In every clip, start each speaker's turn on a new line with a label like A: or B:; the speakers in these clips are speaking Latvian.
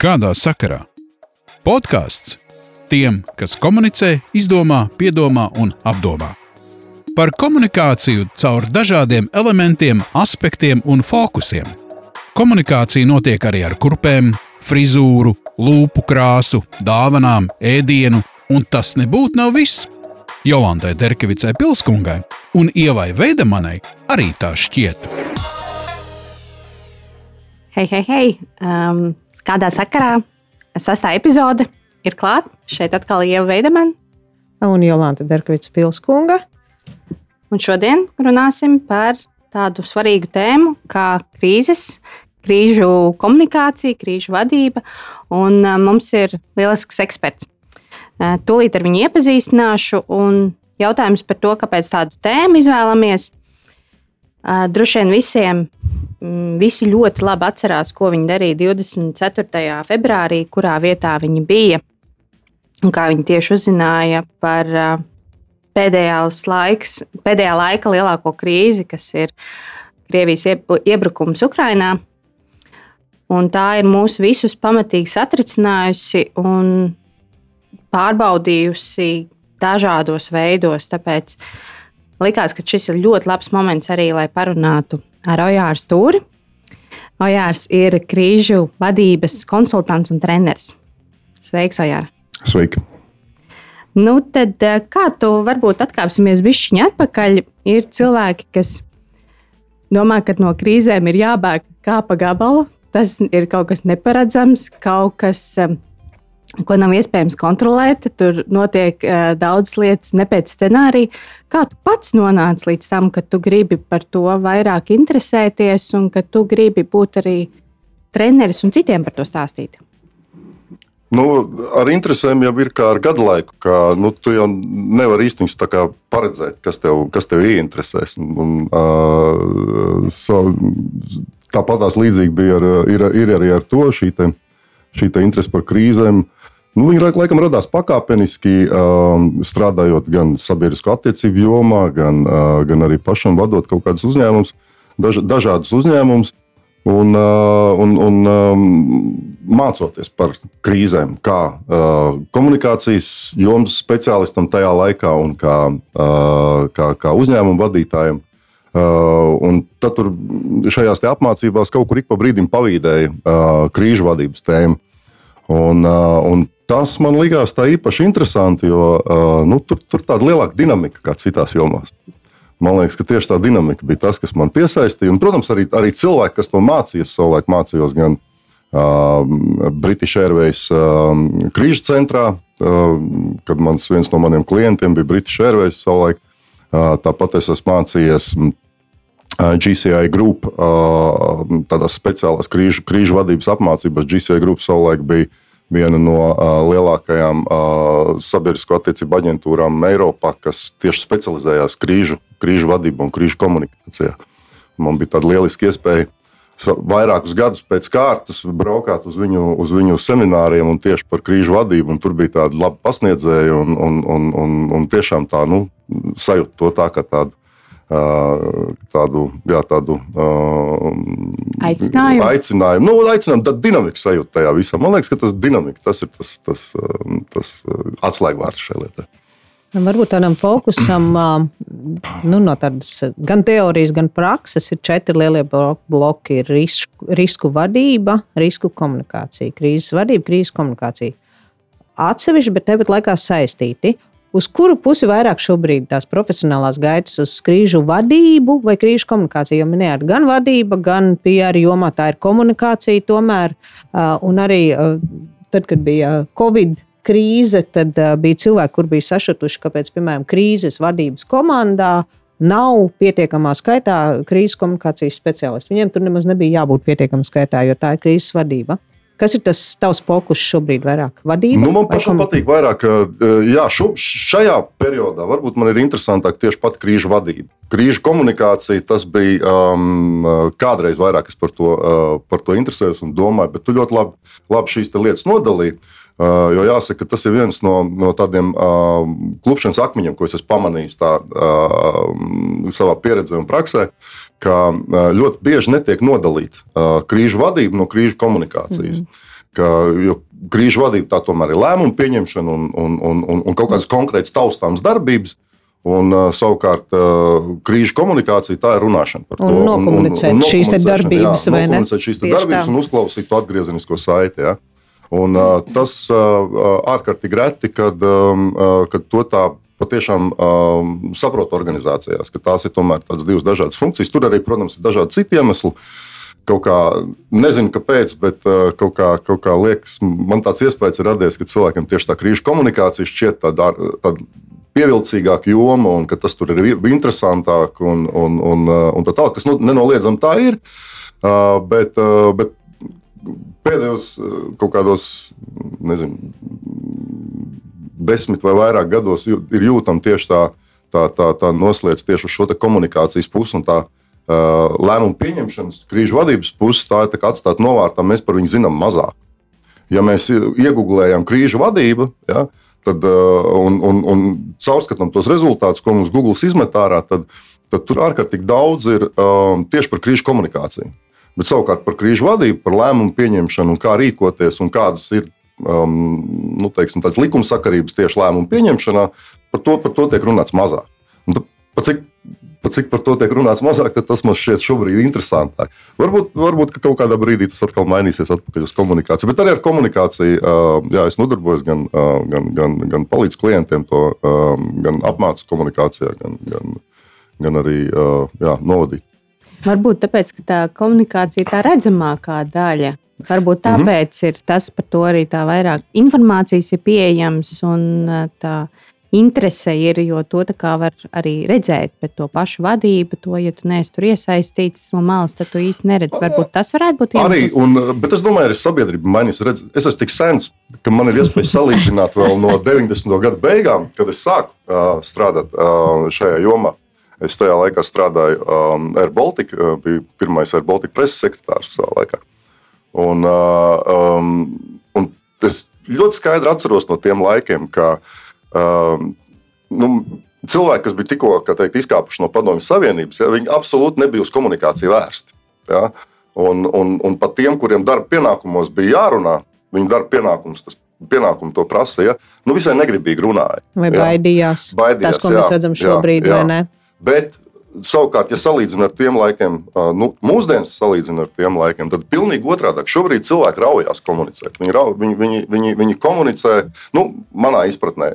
A: Kādā sakarā? Podkāsts tiem, kas komunicē, izdomā, piedomā un apdomā. Par komunikāciju caur dažādiem elementiem, aspektiem un fokusiem. Komunikācija notiek arī ar kurpēm, frizūru, lūpu krāsu, dāvanām, ēdienu, un tas nebūtu nav viss. Jolantai Derkevicai Pilskungai un Ievai Veidemanai arī tā šķiet.
B: Hei, hei, hei! Um, kādā sakarā sastā epizode ir klāta? Šeit atkal Ieva Veidemana.
C: Un Jolanta Derkevicas Pilskunga.
B: Un šodien runāsim par tādu svarīgu tēmu kā krīzes, krīžu komunikācija, krīžu vadība. Un uh, mums ir lielisks eksperts. Uh, tūlīt ar viņu iepazīstināšu. Un jautājums par to, kāpēc tādu tēmu izvēlamies. Uh, droši vien visiem mm, visi ļoti labi atcerās, ko viņi darīja 24. februārī, kurā vietā viņi bija un kā viņi tieši uzzināja par pēdējās laiks, pēdējā laika lielāko krīzi, kas ir Krievijas iebrukums Ukrajinā. Tā ir mūs visus pamatīgi satricinājusi un pārbaudījusi dažādos veidos. Tāpēc likās, ka šis ir ļoti labs moments arī, lai parunātu ar Ojāru Stūri. Ojārs ir krīžu vadības konsultants un treneris. Sveiks, Ojārs!
D: Sveiki!
B: Nu, tad eh, kā tu varbūt atkāpsimies bišķiņā atpakaļ? Ir cilvēki, kas domā, ka no krīzēm ir jābēg kā pa gabalu. Tas ir kaut kas neparedzams, kaut kas, eh, ko nav iespējams kontrolēt. Tur notiek uh, daudzas lietas ne pēc scenārija. Kā tu pats nonāci līdz tam, ka tu gribi par to vairāk interesēties un ka tu gribi būt arī treneris un citiem par to stāstīt?
D: Nu, ar interesēm jau ir kā ar gadu laiku. Kā, nu, tu jau nevari īstenībā paredzēt, kas tev, kas tev ieinteresēs. Un, un, uh, so, Tāpatās līdzīgi bija ar, ir, ir arī ar to šī, te, šī te interese par krīzēm. Nu, viņi laikam radās pakāpeniski, um, strādājot gan sabiedrisko attiecību jomā, gan, uh, gan arī pašam vadot kaut kādus uzņēmumus, daž, dažādus uzņēmumus. Un, uh, un, un um, mācoties par krīzēm, kā uh, komunikācijas jomas speciālistam tajā laikā un kā, kā, kā uzņēmumu vadītājam. Un tad tur šajās apmācībās kaut kur ik pa brīdim pavīdēja krīžu vadības tēma. Un, un tas man likās tā īpaši interesanti, jo nu, tur, tur tāda lielāka dinamika kā citās jomās. Man liekas, ka tieši tā dinamika bija tas, kas man piesaistīja. Un, protams, arī, arī cilvēki, kas to mācījās, savulaik mācījos gan uh, British Airways uh, krīžu centrā, uh, kad mans viens no maniem klientiem bija British Airways savulaik. Uh, tāpat es esmu mācījies uh, GCI Group, uh, tādās speciālās krīžu, krīžu vadības apmācībās. GCI Group savulaik bija viena no uh, lielākajām sabiedrisko attiecību aģentūrām Eiropā, kas tieši specializējās krīžu, krīžu vadībā un krīžu komunikācijā. Man bija tāda lieliska iespēja vairākus gadus pēc kārtas braukāt uz viņu, uz viņu semināriem un tieši par krīžu vadību. Tur bija tāda laba pasniedzēja un, un, un, un, un tiešām tā nu, sajūta to tā kā tādu tādu, jā, tādu uh,
B: aicinājumu.
D: Aicinājumu, nu, aicinājumu tad dinamika sajūta tajā visā. Man liekas, ka tas dinamika tas ir tas, tas, tas atslēgvārds šai lietai.
C: Varbūt tādam fokusam, nu, no tādas gan teorijas, gan prakses, ir četri lielie bloki. Ir risku, risku vadība, risku komunikācija, krīzes vadība, krīzes komunikācija. Atsevišķi, bet tepat laikā saistīti. Uz kuru pusi vairāk šobrīd tās profesionālās gaitas, uz krīžu vadību vai krīžu komunikāciju? Jo minējāt, gan vadība, gan PR jomā tā ir komunikācija tomēr. Un arī tad, kad bija Covid krīze, tad bija cilvēki, kur bija sašutuši, kāpēc, piemēram, krīzes vadības komandā nav pietiekamā skaitā krīzes komunikācijas speciālisti. Viņiem tur nemaz nebija jābūt pietiekamā skaitā, jo tā ir krīzes vadība. Kas ir tas tavs fokus šobrīd vairāk? Vadība?
D: Nu, man pašam kom... patīk vairāk, jā, šo, šajā periodā varbūt man ir interesantāk tieši pat krīžu vadība. Krīžu komunikācija, tas bija um, kādreiz vairāk, es par to, uh, par to interesējos un domāju, bet tu ļoti labi, labi šīs lietas nodalīji. Uh, jo jāsaka, tas ir viens no, no tādiem uh, klupšanas akmeņiem, ko es esmu pamanījis tā, uh, savā pieredzē un praksē, ka uh, ļoti bieži netiek nodalīta uh, krīžu vadība no krīžu komunikācijas. Mm. Ka, krīžu vadība tā tomēr ir lēmumu pieņemšana un, un, un, un, un kaut kādas konkrētas taustāmas darbības. Un, uh, savukārt, uh, krīžu komunikācija tā ir runāšana par to.
C: Un nokomunicēt un, un, un šīs darbības,
D: jā, vai ne? Šīs darbības tā. un uzklausīt to atgriezenisko saiti. Ja? Un, uh, tas uh, ārkārtīgi reti, kad, um, uh, kad to tā patiešām um, saprot organizācijās, ka tās ir tomēr tādas divas dažādas funkcijas. Tur arī, protams, ir dažādi citi iemesli. Kaut kā nezinu, kāpēc, bet uh, kaut kā, kaut kā liekas, man tāds iespējas ir radies, ka cilvēkiem tieši tā krīžu komunikācija šķiet tāda. tāda pievilcīgāka joma, un ka tas tur ir interesantāk, un, un, un, un tā tālāk, kas nu, nenoliedzami tā ir. Uh, bet, uh, bet pēdējos kaut kādos, nezinu, desmit vai vairāk gados ir jūtama tieši tā, tā, tā, tā noslēdz tieši uz šo komunikācijas pusi un tā uh, lēmumu pieņemšanas, krīžu vadības pusi. Tā ir atstāta novārtā, mēs par viņu zinām mazāk. Ja mēs iegūlējam krīžu vadību, ja, tad, uh, un, un, un caurskatām tos rezultātus, ko mums Google izmet ārā, tad, tad tur ārkārtīgi daudz ir um, tieši par krīžu komunikāciju. Bet savukārt par krīžu vadību, par lēmumu pieņemšanu, kā rīkoties un kādas ir um, nu, teiksim, likumsakarības tieši lēmumu pieņemšanā, par to, par to tiek runāts mazāk. Un, pa cik, pa cik par to tiek runāts mazāk, tas man šķiet šobrīd interesantāk. Varbūt, varbūt ka kaut kādā brīdī tas atkal mainīsies atpakaļ uz komunikāciju. Bet arī ar komunikāciju uh, jā, es nodarbojos gan, uh, gan, gan, gan palīdzu klientiem, to, um, gan apmācu komunikācijā, gan, gan, gan arī uh, jā, novadīt.
B: Varbūt tāpēc, ka tā komunikācija ir tā redzamākā daļa. Varbūt mhm. tāpēc mm -hmm. ir tas par to arī tā vairāk informācijas ir pieejams un tā interese ir, jo to var arī redzēt, bet to pašu vadību, to, ja tu neesi tur iesaistīts no malas, tad tu īsti neredzi. Varbūt tas varētu būt
D: iemesls. Arī, un, bet es domāju, ka sabiedrība mainīs. Redz, es esmu tik sens, ka man ir iespēja salīdzināt vēl no 90. gadu beigām, kad es sāku uh, strādāt uh, šajā jomā. Es tajā laikā strādāju um, Air Baltica, uh, biju pirmais Air Baltica preses sekretārs savā laikā. Un, uh, um, un es ļoti skaidri atceros no tiem laikiem, ka um, nu, cilvēki, kas bija tikko teikt, izkāpuši no Padomju Savienības, ja, viņi absolūti nebija uz komunikāciju vērsti. Ja. Un, un, un pat tiem, kuriem darba pienākumos bija jārunā, viņu darba pienākums tas pienākumu to prasīja. Nu, visai negribīgi runāja.
C: Vai baidījās?
D: baidījās
C: tas, ko jā, mēs redzam šobrīd, jā, jā. vai ne?
D: Bet Savukārt, ja salīdzinām ar tiem laikiem, nu, mūsdienas salīdzinām ar tiem laikiem, tad pilnīgi otrādi. Šobrīd cilvēki raujās komunicēt. Viņi, rau, viņi, viņi, viņi, viņi komunicē, nu, manā izpratnē,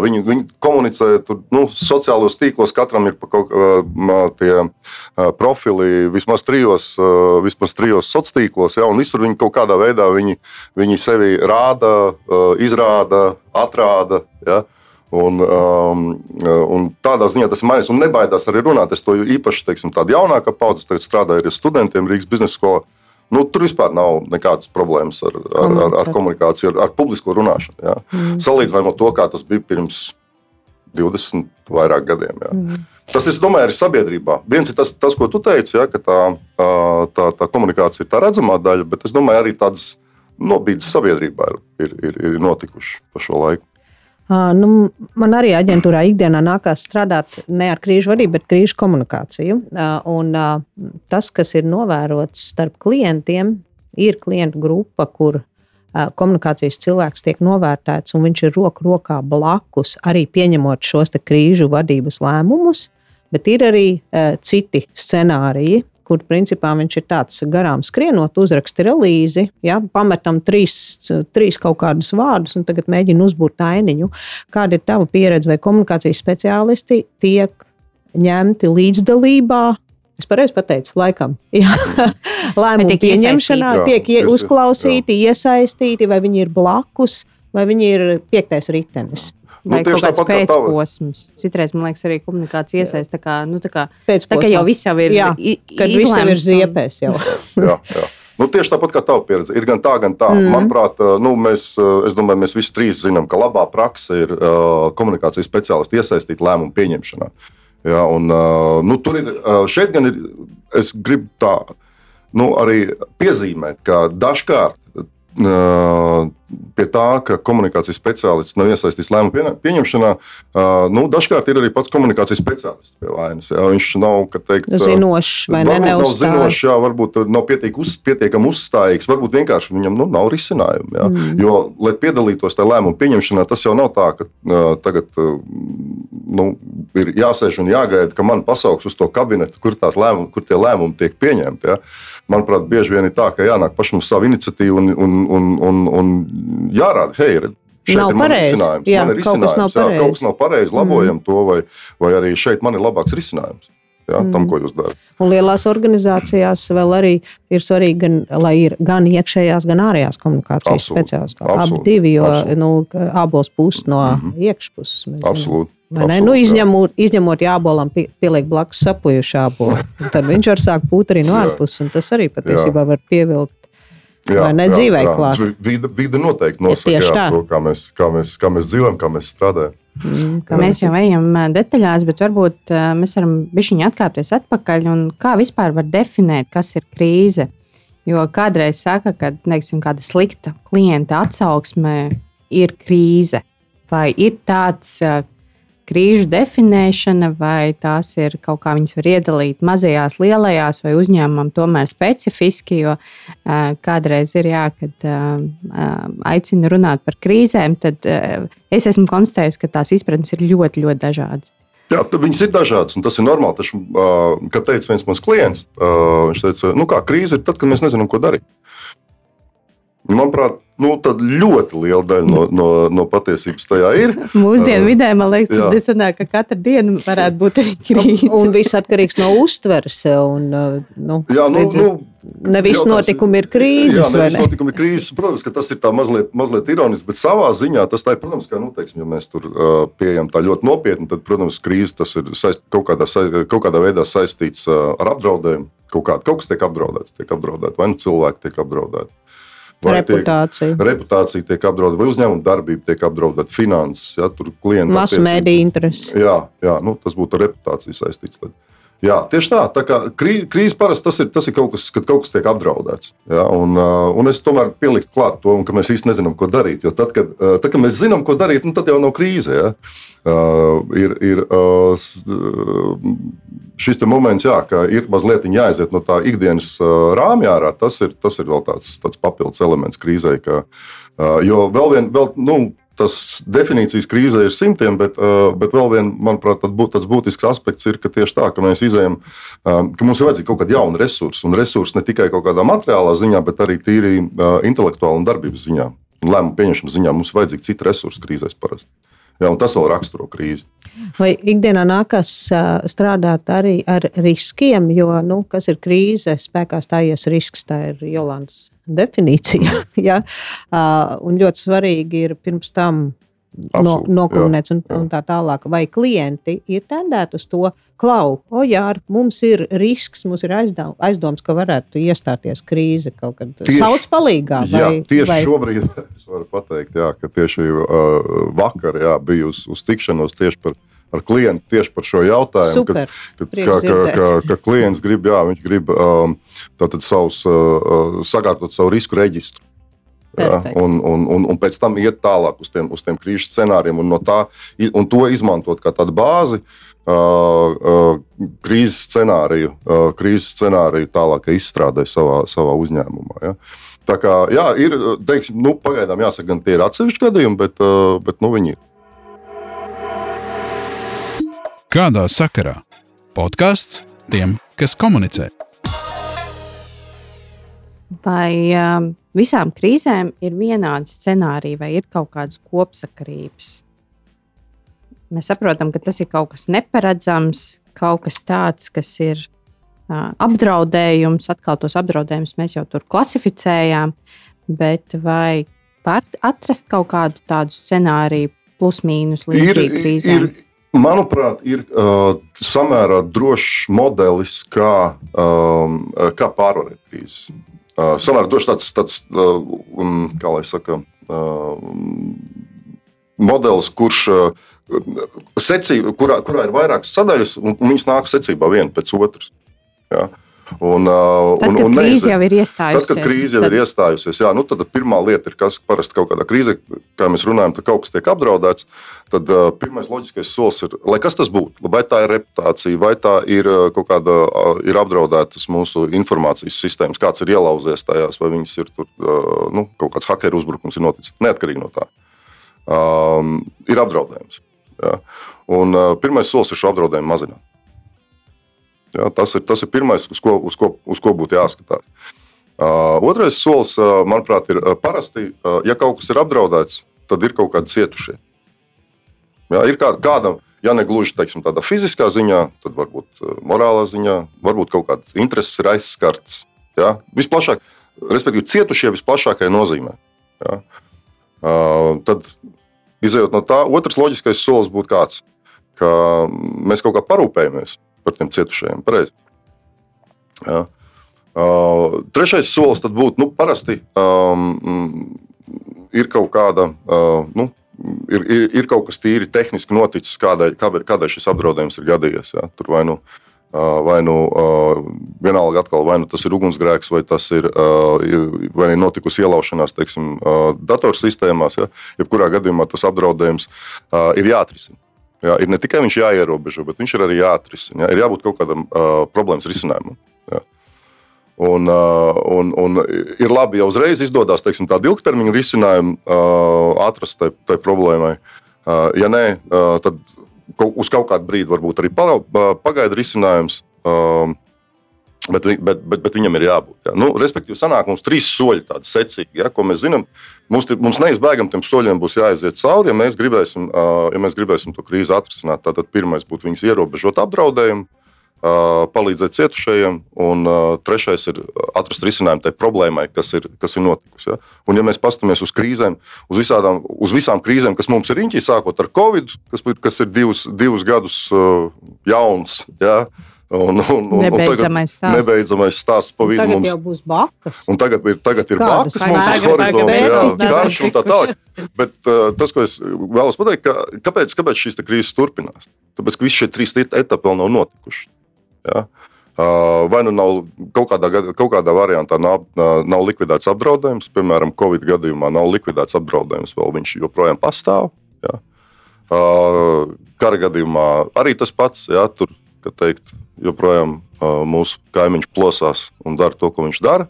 D: viņi, viņi komunicē tur, nu, sociālos tīklos, katram ir kaut kādi profili, vismaz trijos, vismaz trijos sociālos tīklos, ja, un visur viņi kaut kādā veidā viņi, viņi sevi rāda, izrāda, atrāda. Ja. Un, um, un tādā ziņā tas ir mainījies. Un nebaidās arī runāt. Es to īpaši, teiksim, tāda jaunākā paudze, tagad strādāju ar studentiem Rīgas biznesa skolā. Nu, tur vispār nav nekādas problēmas ar, ar, ar, ar komunikāciju, ar, ar publisko runāšanu. Ja. Mm. Salīdzinājumā ar to, kā tas bija pirms 20 vairāk gadiem. Ja. Mm. Tas ir, domāju, arī sabiedrībā. Viens ir tas, tas ko tu teici, ja, ka tā, tā, tā komunikācija ir tā redzamā daļa, bet es domāju, arī tādas nobīdes sabiedrībā ir, ir, ir, ir notikušas pa šo laiku.
C: Nu, man arī aģentūrā ikdienā nākās strādāt ne ar krīžu vadību, bet krīžu komunikāciju. Un tas, kas ir novērots starp klientiem, ir klientu grupa, kur komunikācijas cilvēks tiek novērtēts, un viņš ir roku rokā blakus arī pieņemot šos krīžu vadības lēmumus. Bet ir arī citi scenāriji, kur principā viņš ir tāds garām skrienot, uzraksta relīzi, ja, pametam trīs, trīs kaut kādus vārdus un tagad mēģina uzbūrt ainiņu. Kāda ir tava pieredze vai komunikācijas speciālisti tiek ņemti līdzdalībā? Es pareizi pateicu, laikam. Lēmumu pieņemšanā tiek ie, uzklausīti, iesaistīti, vai viņi ir blakus, vai viņi ir piektais ritenis.
B: Vai nu, kaut kāds pēcposms. Citreiz, man liekas, arī komunikācija iesaist. Tā kā, nu, tā kā, tā kā jau viss jau ir. Jā,
C: kad viss jau ir ziepēs. Jau.
D: jā, jā. Nu, tieši tāpat kā tava pieredze. Ir gan tā, gan tā. Mm. Manuprāt, nu, mēs, es domāju, mēs visi trīs zinām, ka labā praksa ir uh, komunikācijas speciālisti iesaistīt lēmumu pieņemšanā. Ja, un, uh, nu, tur ir, uh, šeit gan ir, es gribu tā, nu, arī piezīmēt, ka dažkārt pie tā, ka komunikācijas speciālists nav iesaistīts lēmumu pieņemšanā, nu, dažkārt ir arī pats komunikācijas speciālists pie vainas. Jā. Viņš nav teikt,
C: zinošs vai ne?
D: Nav zinošs, jā, varbūt nav uz, pietiekami uzstājīgs, varbūt vienkārši viņam nu, nav risinājumu. Jā. Mm. Jo, lai piedalītos tajā lēmumu pieņemšanā, tas jau nav tā, ka uh, tagad uh, nu, ir jāsēž un jāgaida, ka man pasauks uz to kabinetu, kur, lēmumi, kur tie lēmumi tiek pieņemti. Jā. Manuprāt, bieži vien ir tā, ka jānāk pašam uz savu iniciatīvu un, un, un, un, un jārāda, hei, šeit nav ir pareizi. Jā, man ir kaut risinājums. Kas jā, kaut kas nav pareizi, labojam mm. to, vai, vai arī šeit man ir labāks risinājums. Jā, mm. tam, ko jūs darat.
C: Un lielās organizācijās vēl arī ir svarīgi, gan, lai ir gan iekšējās, gan ārējās komunikācijas speciālisti. Abi divi, jo nu, abos puses no mm -hmm. iekšpuses.
D: Absolūti.
C: Absolut, nu, izņemot, izņemot jābolam, pieliek blakus sapujušu ābolu. Tad viņš var sākt pūt arī no ārpuses, un tas arī patiesībā var pievilkt Jā, vai ne dzīvē klāt?
D: Vide, vide noteikti nosaka jā, to, kā mēs, kā, mēs, kā mēs dzīvojam, kā mēs strādājam.
B: Mm, mēs jau ejam detaļās, bet varbūt mēs varam bišķiņi atkāpties atpakaļ un kā vispār var definēt, kas ir krīze. Jo kādreiz saka, ka neiksim, kāda slikta klienta atsauksme ir krīze. Vai ir tāds krīžu definēšana, vai tās ir kaut kā viņas var iedalīt mazajās, lielajās, vai uzņēmumam tomēr specifiski, jo kādreiz ir jā, kad aicina runāt par krīzēm, tad es esmu konstatējis, ka tās izpratnes ir ļoti, ļoti dažādas.
D: Jā, viņas ir dažādas, un tas ir normāli. Taču, kad teica viens mans klients, viņš teica, nu kā krīze ir tad, kad mēs nezinām, ko darīt. Manuprāt, nu, ļoti liela daļa no, no, no patiesības tajā ir.
B: Mūsdienu vidē, man liekas, tas sanāk, ka katra diena varētu būt arī krīze.
C: Un, un viss atkarīgs no uztveres. Un, nu,
D: jā, nu, redzi, nu,
C: ne visi notikumi ir krīzes. Jā,
D: ne visi notikumi ir krīzes. Protams, ka tas ir tā mazliet, mazliet ironiski, bet savā ziņā tas tā ir, protams, ka, nu, teiksim, ja mēs tur uh, pieejam tā ļoti nopietni, tad, protams, krīze tas ir saist, kaut, kādā, kaut kādā veidā saistīts uh, ar apdraudējumu. Kaut, kā, kaut kas tiek apdraudēts, tiek apdraudēts, vai nu cilvēki tiek apdraudēti.
C: Reputācija.
D: Tiek, reputācija tiek apdraudēta, vai uzņēmuma darbība tiek apdraudēta, finanses, ja tur klienta
C: masu mēdīņu interesi.
D: Jā, jā nu, tas būtu ar reputāciju saistīts. Tad. Jā, tieši tā. tā kā krīze parasti tas ir, tas ir kaut kas, kad kaut kas tiek apdraudēts. Ja, un, un es tomēr pieliktu klāt to, ka mēs īstenībā nezinām, ko darīt. Jo tad, kad, tad, kad mēs zinām, ko darīt, nu, tad jau nav krīze. Ja. Uh, ir, ir uh, šis moments, jā, ka ir mazliet jāaiziet no tā ikdienas rāmja ārā. Tas ir, tas ir vēl tāds, tāds papildus elements krīzē. Ka, jo vēl vien, vēl, nu, tas definīcijas krīzē ir simtiem, bet, bet vēl viens, manuprāt, tāds būtisks aspekts ir, ka tieši tā, ka mēs izējām, ka mums ir vajadzīgi kaut kādi jauni resursi, un resursi ne tikai kaut kādā materiālā ziņā, bet arī tīri intelektuāli un darbības ziņā. Un lēmumu pieņemšanas ziņā mums ir vajadzīgi citi resursi krīzēs parasti. Jā, tas vēl raksturo krīzi.
C: Vai ikdienā nākas strādāt arī ar riskiem, jo nu, kas ir krīze, spēkā stājies risks, tā ir Jolandas definīcija. ja? Un ļoti svarīgi ir pirms tam no, nokomunēts un, un tā tālāk. Vai klienti ir tendēti uz to, klau, o jā, mums ir risks, mums ir aizdom, aizdoms, ka varētu iestāties krīze kaut kad tieši, sauc palīgā.
D: Vai, jā, tieši vai... šobrīd es varu pateikt, jā, ka tieši uh, vakar jā, biju uz, uz tikšanos tieši par ar klientu tieši par šo jautājumu.
C: Super,
D: kad, kad, ka, ka, ka, ka klients grib, jā, grib um, savus, uh, sakārtot savu risku reģistru. Ja, un, un, un, un pēc tam iet tālāk uz tiem, uz tiem krīžu scenārijiem un, no tā, un to izmantot kā tādu bāzi uh, uh, krīzes scenāriju, uh, krīzes scenāriju tālākai izstrādē savā, savā uzņēmumā. Ja. Tā kā jā, ir, teiksim, nu, pagaidām jāsaka, gan tie ir atsevišķi gadījumi, bet, uh, bet nu, viņi ir.
A: Kādā sakarā? Podkāsts tiem, kas komunicē.
B: Vai um, visām krīzēm ir vienādi scenāriji, vai ir kaut kādas kopsakarības? Mēs saprotam, ka tas ir kaut kas neparedzams, kaut kas tāds, kas ir uh, apdraudējums. Atkal tos apdraudējumus mēs jau tur klasificējām, bet vai atrast kaut kādu tādu scenāriju, plus mīnus līdzīgi krīzēm?
D: Ir, manuprāt, ir uh, samērā drošs modelis, kā, um, kā pārvarēt krīzes. Samērā droši tāds, tāds kā lai saka, modelis, kurš secī, kurā, kurā ir vairākas sadaļas, un viņas nāk secībā viena pēc otras. Ja? Un, uh,
B: Tad,
D: un, un
B: krīze jau ir iestājusies.
D: Tad, kad krīze jau
B: tad-
D: ir iestājusies, jā, nu, tad pirmā lieta ir, kas parasti kaut kādā krīzē, kā mēs runājam, tad kaut kas tiek apdraudēts. Tad uh, pirmais loģiskais solis ir, lai kas tas būtu. Vai tā ir reputācija, vai tā ir kaut kāda uh, ir apdraudētas mūsu informācijas sistēmas, kāds ir ielauzies tajās, vai viņas ir tur, uh, nu, kaut kāds hakeru uzbrukums ir noticis. Neatkarīgi no tā. Um, ir apdraudējums. Jā. Un uh, pirmais solis ir šo apdraudējumu mazināt. Jā, tas, ir, tas ir pirmais, uz ko, uz ko, uz ko būtu jāskatās. Uh, otrais solis, uh, manuprāt, ir uh, parasti, uh, ja kaut kas ir apdraudēts, tad ir kaut kādi cietušie. Jā, ir kā, kādam, ja ne gluži teiksim, tādā fiziskā ziņā, tad varbūt uh, morālā ziņā, varbūt kaut kādas intereses ir aizskartas. Jā, visplašāk, respektīvi, cietušie visplašākajā nozīmē. Jā. Uh, tad, izējot no tā, otrs loģiskais solis būtu kāds, ka mēs kaut kā parūpējamies par tiem cietušajiem. Pareizi. Jā. Uh, trešais solis būtu, nu, parasti um, ir kaut kāda, uh, nu, ir, ir, ir kaut kas tīri tehniski noticis, kādai, kādai, šis apdraudējums ir gadījies. Jā. Tur vai nu, uh, vai nu uh, vienalga atkal, vai nu tas ir ugunsgrēks, vai tas ir, uh, vai ir notikusi ielaušanās, teiksim, uh, datorsistēmās. Ja. Jebkurā gadījumā tas apdraudējums uh, ir jāatrisina. Jā, ir ne tikai viņš jāierobežo, bet viņš ir arī jāatrisina. Jā. Ir jābūt kaut kādam uh, problēmas risinājumam. Jā. Un, uh, un, un ir labi, ja uzreiz izdodas teiksim, tādu ilgtermiņa risinājumu uh, atrast tai, tai problēmai. Uh, ja nē, uh, tad uz kaut kādu brīdi varbūt arī pagaidu risinājums. Uh, Bet, bet, bet, bet viņam ir jābūt. Jā. Nu, respektīvi, sanāk mums trīs soļi, tādi secīgi, ja, ko mēs zinām. Mums, mums neizbēgami tiem soļiem būs jāiziet cauri, ja mēs gribēsim, ja mēs gribēsim to krīzi atrisināt. Tātad pirmais būtu viņus ierobežot apdraudējumu, palīdzēt cietušajiem, un trešais ir atrast risinājumu tai problēmai, kas ir, kas ir notikusi. Ja. Un, ja mēs paskatāmies uz krīzēm, uz, visādām, uz visām krīzēm, kas mums ir riņķī, sākot ar Covid, kas, kas ir divus, divus gadus jauns. Ja. Un, un, un, un tagad
B: Nebeidzamais stāsts.
D: Nebeidzamais stāsts pa vidu
C: Tagad
D: mums.
C: jau būs bakas.
D: Un tagad ir, tagad ir
C: Kādas?
D: bāzes mums uz horizonta, jā, karš un tā tālāk. Bet uh, tas, ko es vēlos pateikt, ka, kāpēc, kāpēc šīs te krīzes turpinās? Tāpēc, ka visi šie trīs et- etapi vēl nav notikuši. Jā. Uh, vai nu nav kaut kādā, kaut kādā variantā nav, uh, nav likvidēts apdraudējums, piemēram, Covid gadījumā nav likvidēts apdraudējums, vēl viņš joprojām pastāv. Jā. Uh, kara gadījumā arī tas pats, jā, tur, kā teikt, joprojām uh, mūsu kaimiņš plosās un dara to, ko viņš dara.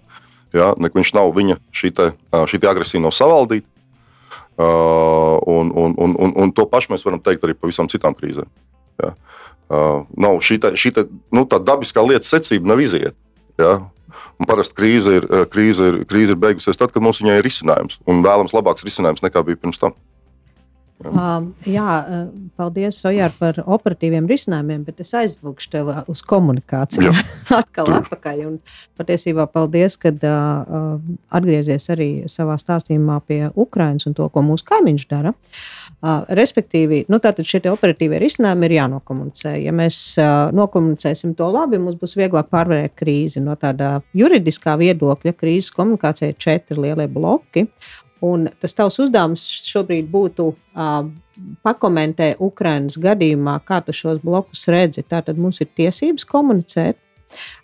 D: Jā, ne, viņš nav viņa šī, uh, agresija nav savaldīta. Uh, un, un, un, un, un to pašu mēs varam teikt arī par visām citām krīzēm. Jā. Uh, nav šī, nu, tā dabiskā lietas secība nav iziet. Jā. Un parasti krīze ir, krīze, ir, krīze ir beigusies tad, kad mums ir risinājums. Un vēlams labāks risinājums nekā bija pirms tam.
C: Um, jā, uh, paldies, Ojār, par operatīviem risinājumiem, bet es aizvilkšu tev uh, uz komunikāciju.
D: Jā.
C: Atkal atpakaļ. Un patiesībā paldies, ka uh, uh, atgriezies arī savā stāstījumā pie Ukrainas un to, ko mūsu kaimiņš dara. Uh, respektīvi, nu, tātad šie operatīvie risinājumi ir jānokomunicē. Ja mēs uh, nokomunicēsim to labi, mums būs vieglāk pārvarēt krīzi. No tāda juridiskā viedokļa krīzes komunikācija ir četri lielie bloki. Un tas tavs uzdevums šobrīd būtu uh, pakomentē Ukraiņas gadījumā, kā tu šos blokus redzi. Tātad mums ir tiesības komunicēt,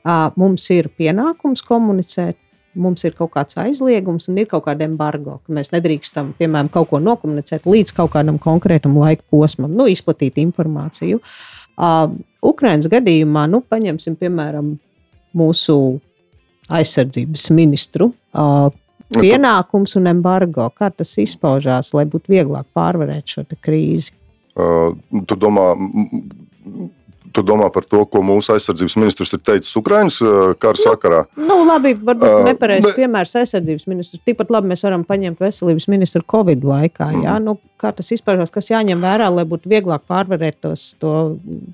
C: uh, mums ir pienākums komunicēt. Mums ir kaut kāds aizliegums un ir kaut kāda embargo, ka mēs nedrīkstam, piemēram, kaut ko nokomunicēt līdz kaut kādam konkrētam laika posmam, nu, izplatīt informāciju. Uh, Ukraiņas gadījumā, nu, paņemsim, piemēram, mūsu aizsardzības ministru. Uh, pienākums un embargo. Kā tas izpaužās, lai būtu vieglāk pārvarēt šo krīzi?
D: Uh, tu, domā, tu domā par to, ko mūsu aizsardzības ministrs ir teicis Ukraiņas uh, kara sakarā.
C: Nu, labi, varbūt
D: Ā,
C: nepareizs
D: ne-
C: piemērs aizsardzības ministrs. Tikpat labi mēs varam paņemt veselības ministru Covid laikā. Jā? Nu, kā tas izpaužās, kas jāņem vērā, lai būtu vieglāk pārvarēt tos, to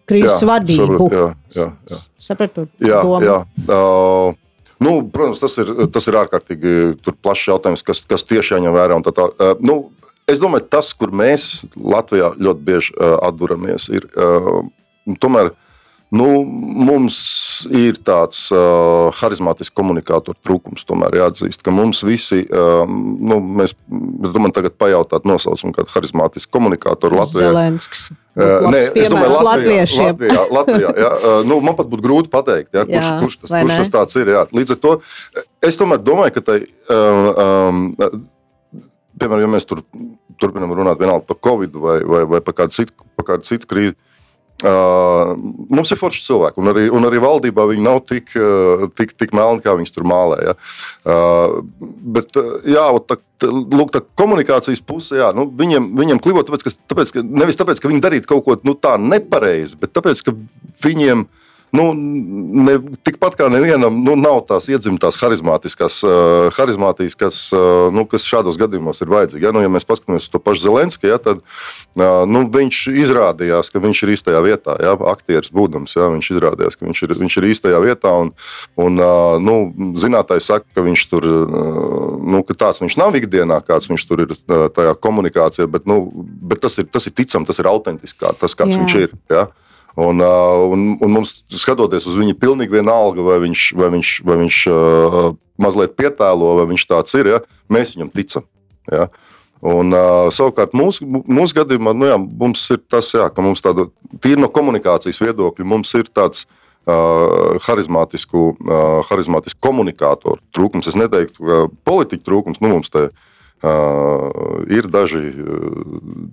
C: krīzes
D: Jā,
C: vadību?
D: saprotu, jā, jā, jā.
C: Sapratu,
D: Jā,
C: domu?
D: jā. Uh, nu, protams, tas ir, tas ir ārkārtīgi tur plašs jautājums, kas, kas tieši jāņem vērā. Tā, tā. Uh, nu, es domāju, tas, kur mēs Latvijā ļoti bieži uh, atduramies, ir tomēr Nu, mums ir tāds uh, harizmātisks komunikātoru trūkums. Tomēr jāatzīst, ka mums visi, uh, nu, mēs, man tagad pajautāt nosaukumu kādu harizmātisku komunikātoru Latvijā.
C: Zelenskis.
D: Uh, nē, es domāju, Latvijā. Latvijā, Latvijā jā, uh, nu, man pat būtu grūti pateikt, jā, kurš,
C: Jā,
D: kurš, tas, kurš tas tāds ir. Jā. Līdz ar to es tomēr domāju, ka tai, um, um, piemēram, ja mēs tur turpinām runāt vienalga par Covid vai, vai, vai par kādu citu, par kādu citu krīzi. Uh, mums ir forši cilvēki, un arī, un arī valdībā viņi nav tik, uh, tik, tik melni, kā viņi tur mālē. Ja? Uh, bet, uh, jā, tā, lūk, tā komunikācijas puse, jā, nu, viņiem, viņiem klibo, tāpēc, ka, tāpēc, ka, nevis tāpēc, ka viņi darītu kaut ko nu, tā nepareizi, bet tāpēc, ka viņiem. Nu, ne, tikpat kā nevienam nu, nav tās iedzimtās harizmātiskās, uh, harizmātiskās uh, nu, kas šādos gadījumos ir vajadzīgas. Ja? Nu, ja mēs paskatāmies uz to pašu Zelenski, ja, tad uh, nu, viņš izrādījās, ka viņš ir īstajā vietā. Ja? Aktieris būdams, ja? viņš izrādījās, ka viņš ir, viņš ir īstajā vietā. Un, un, uh, nu, zinātājs saka, ka viņš tur uh, nu, ka tāds viņš nav ikdienā, kāds viņš tur ir uh, tajā komunikācijā, bet, nu, bet tas, ir, tas ir ticams, tas ir autentisks, kā, tas kāds
B: Jā.
D: Viņš ir. Ja? Uh, un, un mums, skatoties uz viņu, pilnīgi vienalga, vai viņš, vai viņš, vai viņš uh, mazliet pietēlo, vai viņš tāds ir, ja? mēs viņam ticam. Ja? Un, uh, savukārt, mūsu, mūsu gadījumā nu, jā, mums ir tas, jā, ka mums tāda tīri no komunikācijas viedokļa, mums ir tāds uh, harizmātisku, uh, harizmātisku komunikātoru trūkums. Es neteiktu, ka politiķu trūkums nu, mums te Uh, ir daži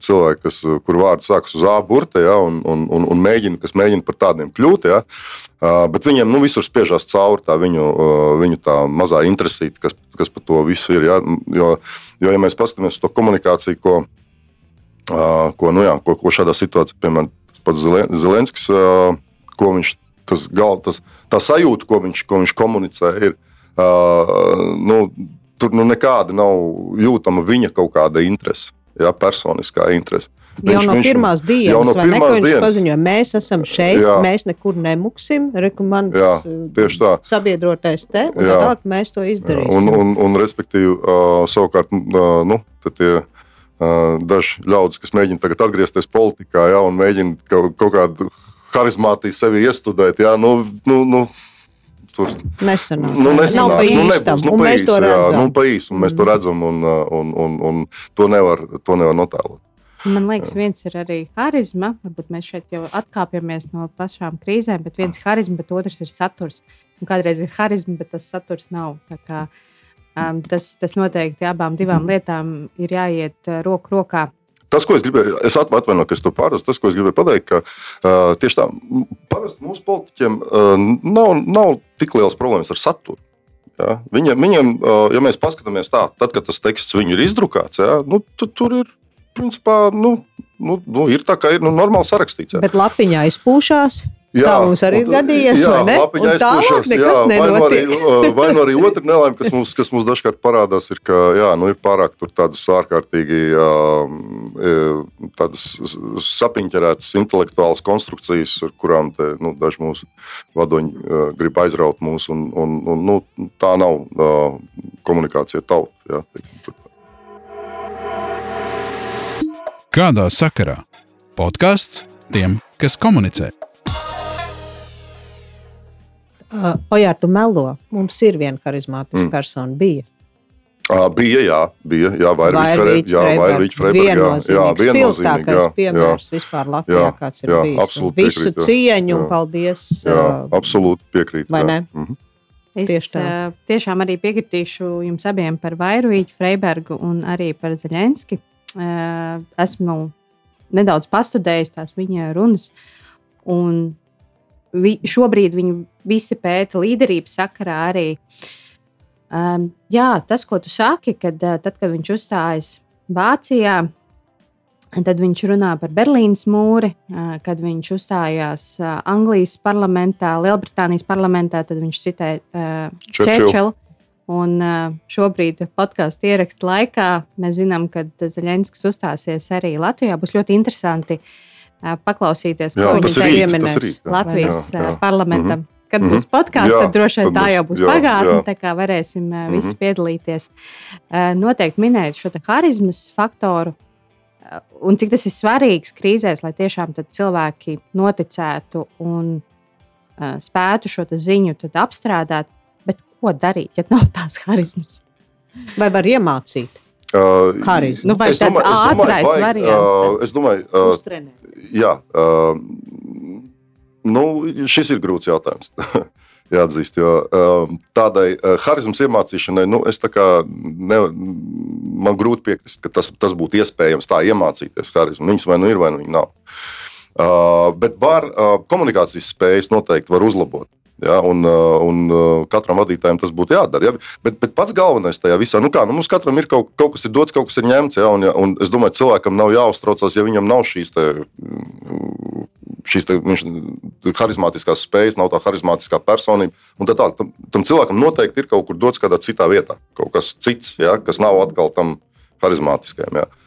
D: cilvēki, kas, kur vārds sākas uz A burta, ja, un, un, un, un mēģina, kas mēģina par tādiem kļūt. Ja, uh, bet viņiem nu, visur spiežās cauri tā viņu, uh, viņu tā mazā interesīte, kas, kas par to visu ir. Ja, jo, jo, ja mēs paskatāmies uz to komunikāciju, ko, ko, nu, jā, ko, ko šādā situācijā, piemēram, pats Zelen- Zelenskis, ko viņš, tas gal, tas, tā sajūta, ko viņš, ko viņš komunicē, ir. Uh, nu, tur nu, nekāda nav jūtama viņa kaut kāda interese, ja, personiskā interese.
C: Jau no pirmās dienas,
D: jau no
C: ne,
D: pirmās
C: viņš
D: dienas.
C: paziņoja, mēs esam šeit,
D: Jā.
C: Jā. mēs nekur nemuksim, rekomendācijas
D: Jā, tieši tā.
C: sabiedrotais te, un
D: Jā.
C: tālāk mēs to izdarīsim.
D: Un, un, un respektīvi, uh, savukārt, uh, nu, tie uh, daži ļaudis, kas mēģina tagad atgriezties politikā, ja, un mēģina kaut, kaut kādu harizmātiju sevi iestudēt, ja, nu, nu, nu, tur
C: Nesanāk.
D: Nu,
C: Nav
D: nesanāks, nu, nebūs, nu,
C: un
D: pa
C: mēs to
D: īsu, jā,
C: redzam.
D: Nu, pa īsu, un mēs to redzam, un, uh, un, un, un to, nevar, to nevar notēlot.
B: Man liekas, viens ir arī harizma. Varbūt mēs šeit jau atkāpjamies no pašām krīzēm, bet viens ir harizma, bet otrs ir saturs. Un kādreiz ir harizma, bet tas saturs nav. Tā Kā, um, tas, tas noteikti abām divām lietām ir jāiet uh, roku rokā.
D: Tas, ko es gribēju, es atva- atvainojos, ka es to pārrastu. Tas, ko es gribēju pateikt, ka uh, tieši tā, parasti mūsu politiķiem uh, nav, nav tik liels problēmas ar saturu. Ja? Viņiem, viņiem uh, ja mēs paskatāmies tā, tad, kad tas teksts viņu ir izdrukāts, ja? nu, tu, tur ir, principā, nu, nu, nu, ir tā, kā ir nu, normāli sarakstīts. Ja?
C: Bet lapiņā izpūšās. Tā mums arī ir
D: un-
C: gadījies,
D: jā,
C: vai ne?
D: lapiņa
C: Un tālāk nekas
D: jā, vai nu arī,
C: nenotiek.
D: vai nu arī otra nelaime, kas mums, kas mums dažkārt parādās, ir, ka jā, nu, ir pārāk tur tādas ārkārtīgi um, e, tādas s- sapiņķerētas intelektuālas konstrukcijas, ar kurām te, nu, daži mūsu vadoņi uh, grib aizraut mūs, un, un, un nu, tā nav komunikācija ar tautu. Jā, teiksim, tur.
A: Kādā sakarā? Podkāsts tiem, kas komunicē.
C: Uh, Ojā, tu melo. Mums ir viena harizmātiska
D: Mm.
C: mm. persona. Bija.
D: Uh, bija, jā, bija, jā, Vairvīķa jā, Vairvīķa Freiberga, jā, viennozīmīgi,
C: spilgtākais
D: jā,
C: piemērs vispār Latvijā,
D: Jā,
C: kāds ir
D: jā,
C: bijis. Un
D: absolūti
C: Visu
D: piekrītu, jā.
C: cieņu un
D: Jā.
C: paldies.
D: Jā,
C: uh,
D: absolūti piekrītu.
C: vai
D: jā.
C: ne?
D: Mhm.
B: Es
C: Tieši tā.
B: tiešām arī piekritīšu jums abiem par Vairvīķu, Freibergu un arī par Zaļenski. Uh, esmu nedaudz pastudējis tās viņa runas. Un vi, šobrīd viņi visi pēta līderības sakarā arī. Um, jā, tas, ko tu saki, kad, uh, tad, kad viņš uzstājas Vācijā, tad viņš runā par Berlīnas mūri, uh, kad viņš uzstājās uh, Anglijas parlamentā, Lielbritānijas parlamentā, tad viņš citēja uh,
D: Churchill.
B: Čērčilu. Un uh, šobrīd podkāstu ierakstu laikā mēs zinām, ka Zelenskis uzstāsies arī Latvijā. Būs ļoti interesanti uh, paklausīties,
D: Jā,
B: ko viņš
D: ir jā.
B: Latvijas
D: Jā, jā.
B: parlamentam. Mm -hmm. Kad
D: Mhm.
B: būs podkāsts, tad droši vien tā jau būs
D: Jā,
B: pagātne. Tā kā varēsim uh, visi
D: Mhm.
B: piedalīties. Noteikti minēt šo te harizmas faktoru. Un cik tas ir svarīgs krīzēs, lai tiešām tad cilvēki noticētu un spētu šo ziņu apstrādāt. Bet ko darīt, ja nav tās harizmas?
C: Vai var iemācīt?
D: Uh,
C: Harizmu.
B: Nu, vai
D: es
B: tāds
D: domāju, es domāju,
B: ātrais
D: vajag,
B: variants
D: Uh, es domāju, uh, jā, uh, nu, šis ir grūts jautājums. Jāatzīst, jo um, tādai uh, harizmas iemācīšanai, nu, es tā kā ne, man grūti piekrist, ka tas, tas būtu iespējams tā iemācīties harizmu. Viņas vai nu ir, vai nu nav. Uh, bet var, uh, komunikācijas spējas noteikti var uzlabot. Ja, un, uh, un uh, katram vadītājam tas būtu jādara. Ja? Bet, bet pats galvenais tajā visā, nu kā, nu mums katram ir kaut, kaut kas ir dots, kaut kas ir ņemts. Ja? Un, ja, un es domāju, cilvēkam nav jāuztraucās, ja viņam nav šīs, te, šīs te, viņš, harizmātiskās spējas, nav tā harizmātiskā personība. Tā, tam, tam cilvēkam noteikti ir kaut kur dots kādā citā vietā, kaut kas cits, ja? kas nav atkal tam harizmātiskajam. Ja? Uh,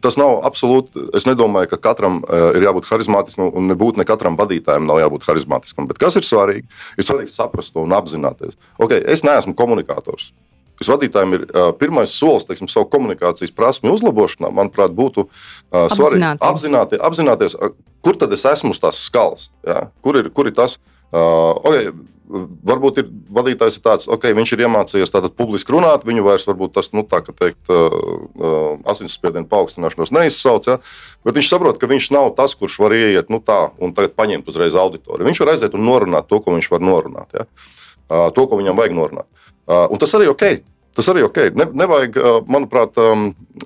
D: tas nav absolūti. Es nedomāju, ka katram uh, ir jābūt harizmātiskam, un nebūtu ne katram vadītājam nav jābūt harizmātiskam. Bet kas ir svarīgi? Ir svarīgi saprast to un apzināties. Okay, es neesmu komunikators. Tas vadītājiem ir uh, pirmais solis, teiksim, savu komunikācijas prasmu uzlabošanā, manuprāt, būtu uh, svarīgi
B: Apzināties.
D: apzināti, apzināties, uh, kur tad es esmu uz tās skalas. Ja? Kur, ir, kur ir tas? Uh, okay, varbūt ir vadītājs ir tāds, ok, viņš ir iemācījies tātad publiski runāt, viņu vairs varbūt tas, nu, tā kā teikt, uh, uh, asinsspiediena paaugstināšanos neizsauc, ja? bet viņš saprot, ka viņš nav tas, kurš var ieiet, nu, tā, un tagad paņemt uzreiz auditoriju. Viņš var aiziet un norunāt to, ko viņš var norunāt, ja? uh, to, ko viņam vajag norunāt. Uh, un tas arī ok. Tas arī ok. Ne, nevajag, manuprāt,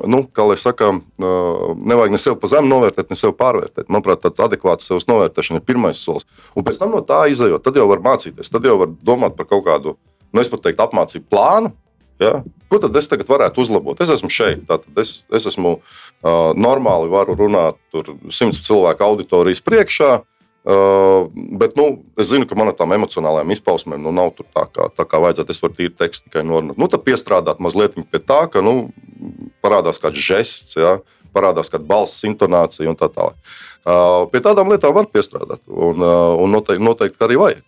D: nu, kā lai saka, nevajag ne sevi pa zemu novērtēt, ne sevi pārvērtēt. Manuprāt, tāds adekvāts sevis novērtēšana ir pirmais solis. Un pēc tam no tā izējot, tad jau var mācīties. Tad jau var domāt par kaut kādu, nu, es pat teiktu, apmācību plānu. Ja? Ko tad es tagad varētu uzlabot? Es esmu šeit, tātad es, es esmu uh, normāli, varu runāt tur simts cilvēku auditorijas priekšā. Uh, bet nu, es zinu, ka man ar tām emocionālajām izpausmēm nu, nav tā kā, tā kā vajadzētu. Es varu tīri tekstu tikai norunāt. Nu, tad piestrādāt mazliet pie tā, ka nu, parādās kāds žests, ja, parādās kāda balss intonācija un tā tālāk. Uh, pie tādām lietām var piestrādāt, un, uh, un noteikti, noteikti arī vajag.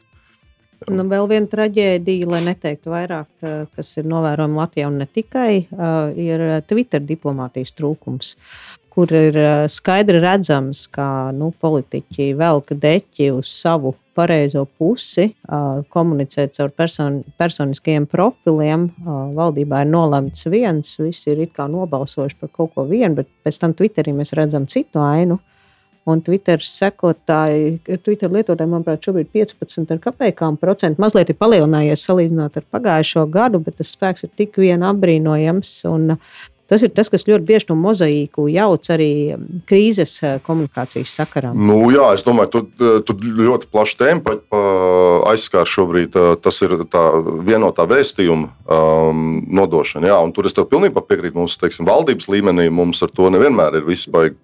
C: Nu, vēl viena traģēdija, lai neteiktu vairāk, eh, kas ir novērojama Latvijā un ne tikai, eh, ir Twitter diplomātijas trūkums, kur ir skaidri redzams, ka nu, politiķi velk deķi uz savu pareizo pusi, komunicēt caur person, personiskajiem profiliem. Valdībā ir nolemts viens, visi ir nobalsojuši par kaut ko vienu, bet pēc tam Twitterī mēs redzam citu ainu. Un Twitter sekotāji, Twitter lietotāji, manuprāt, šobrīd 15 ar kapekām procentu. Mazliet ir palielinājies salīdzinot ar pagājušo gadu, bet tas spēks ir tik vien apbrīnojams. Un tas ir tas, kas ļoti bieži to mozaīku jauc arī krīzes eh, komunikācijas sakarā.
D: Nu, jā, es domāju, tu, tu ļoti plašu tēmu pa, pa aizskāri šobrīd. Tas ir tā vienotā vēstījuma um, nodošana. Jā, un tur es tev pilnībā piekrītu. Mums, teiksim, valdības līmenī mums ar to nevienmēr ir viss baigi,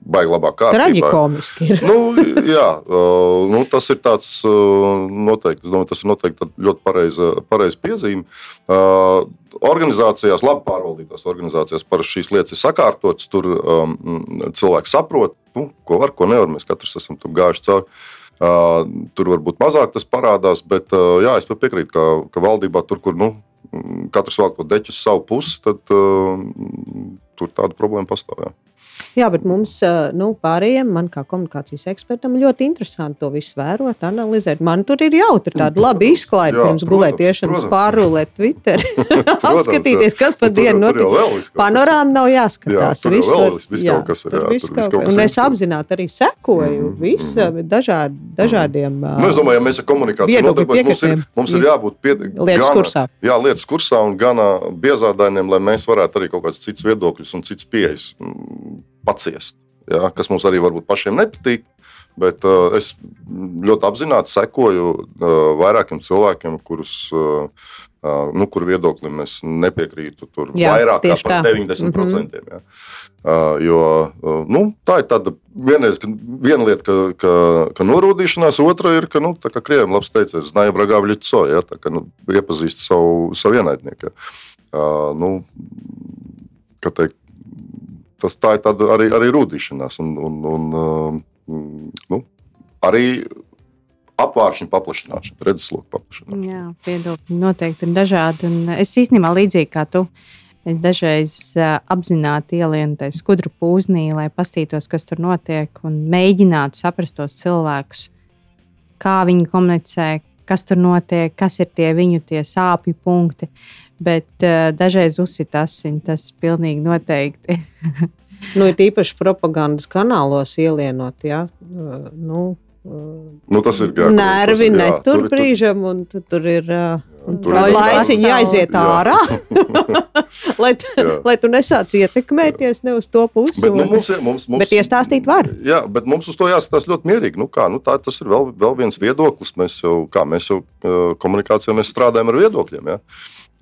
D: baigi labāk kārtībā.
C: Traģikomiski ir.
D: nu, jā, uh, nu, tas ir tāds uh, noteikti, domāju, tas ir noteikti ļoti pareiza, pareiza piezīme. Uh, organizācijās, labi pārvaldītās organizācijās, parasti šīs lietas ir sakārtotas. Tur um, cilvēki saprot, nu, ko var, ko nevar. Mēs katrs esam tam gājuši cauri. Uh, tur varbūt mazāk tas parādās, bet uh, jā, es piekrītu, ka, ka valdībā tur, kur nu, katrs vēl ko deķis uz savu pusi, tad uh, tur tāda problēma pastāv. Jā.
C: Jā, bet mums, eh, nu, pārējiem, man kā komunikācijas ekspertam, ļoti interesanti to visu vērot, analizēt. Man tur ir jautri tāda laba izklaide pirms gulētiešanas, pārrulēt Twitter. Apskatīties, kas pa
D: Nu, tur-
C: dienu
D: tur
C: notiek. Panorāma nav jāskatās.
D: Jā, tur
C: viss var-
D: viss-
C: jā,
D: kaut kas ir,
C: tur
D: jā,
C: viss
D: tur
C: kaut
D: kaut
C: kas- Un es apzināti arī sekoju
D: Mm,
C: visam dažād, dažādiem.
D: Nu, es domāju, ja mēs ar komunikāciju nodarbojamies, mums ir, mums ir jābūt pie,
C: Lietas
D: gana-
C: kursā.
D: Jā, lietas kursā un gan biezādainiem, lai mēs varētu arī kaut kādas citas viedokļus un citas pieejas mm, paciest. Jā, kas mums arī varbūt pašiem nepatīk. Bet uh, es ļoti apzināti sekoju uh, vairākiem cilvēkiem, kurus, uh, uh, nu, kur viedoklim es nepiekrītu. Tur
C: Jā,
D: vairāk kā par
C: tā.
D: 90%. Jā. Uh, jo uh, nu, tā ir tāda vienreiz, ka, viena lieta, ka, ka, ka norūdīšanās, otra ir, ka, nu, tā kā krieviem labs teiciens, znaja vragā vļico, ja, tā kā nu, iepazīst savu, savu ienaidnieku. ja. Uh, nu, tas tā ir arī, arī rūdīšanās. Un, un, un, uh, mm, nu, arī apgāršņu paplašināšana, redzesloku paplašināšana.
B: Jā, viedokļi noteikti ir dažādi. Un es īstenībā līdzīgi kā tu. Es dažreiz uh, apzināti ielienu tajā skudru pūznī, lai paskatītos, kas tur notiek, un mēģinātu saprast tos cilvēkus, kā viņi komunicē, kas tur notiek, kas ir tie viņu tie sāpju punkti. Bet uh, dažreiz uzsit asins, tas pilnīgi noteikti.
C: nu, ir īpaši propagandas kanālos ielienot. Ja? Uh, nu,
D: Nu, tas ir jā,
C: nervi, ir, jā, netur tur, brīžam, un tu, tur ir. Uh, tur ir laiciņš jāiziet ārā, lai, lai tu nesāc ietekmēties ne uz to pusi.
D: Bet, nu, mums, mums, mums,
C: bet iestāstīt var.
D: Jā, bet mums uz to jāskatās ļoti mierīgi. Nu, kā, nu, tā, tas ir vēl, vēl viens viedoklis. Mēs jau, kā, mēs jau komunikācijā mēs strādājam ar viedokļiem. Ja?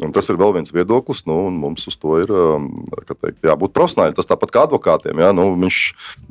D: Un tas ir vēl viens viedoklis, nu, un mums uz to ir um, teikt, jābūt profesionāļiem. Tas tāpat kā advokātiem. Ja? Nu, viņš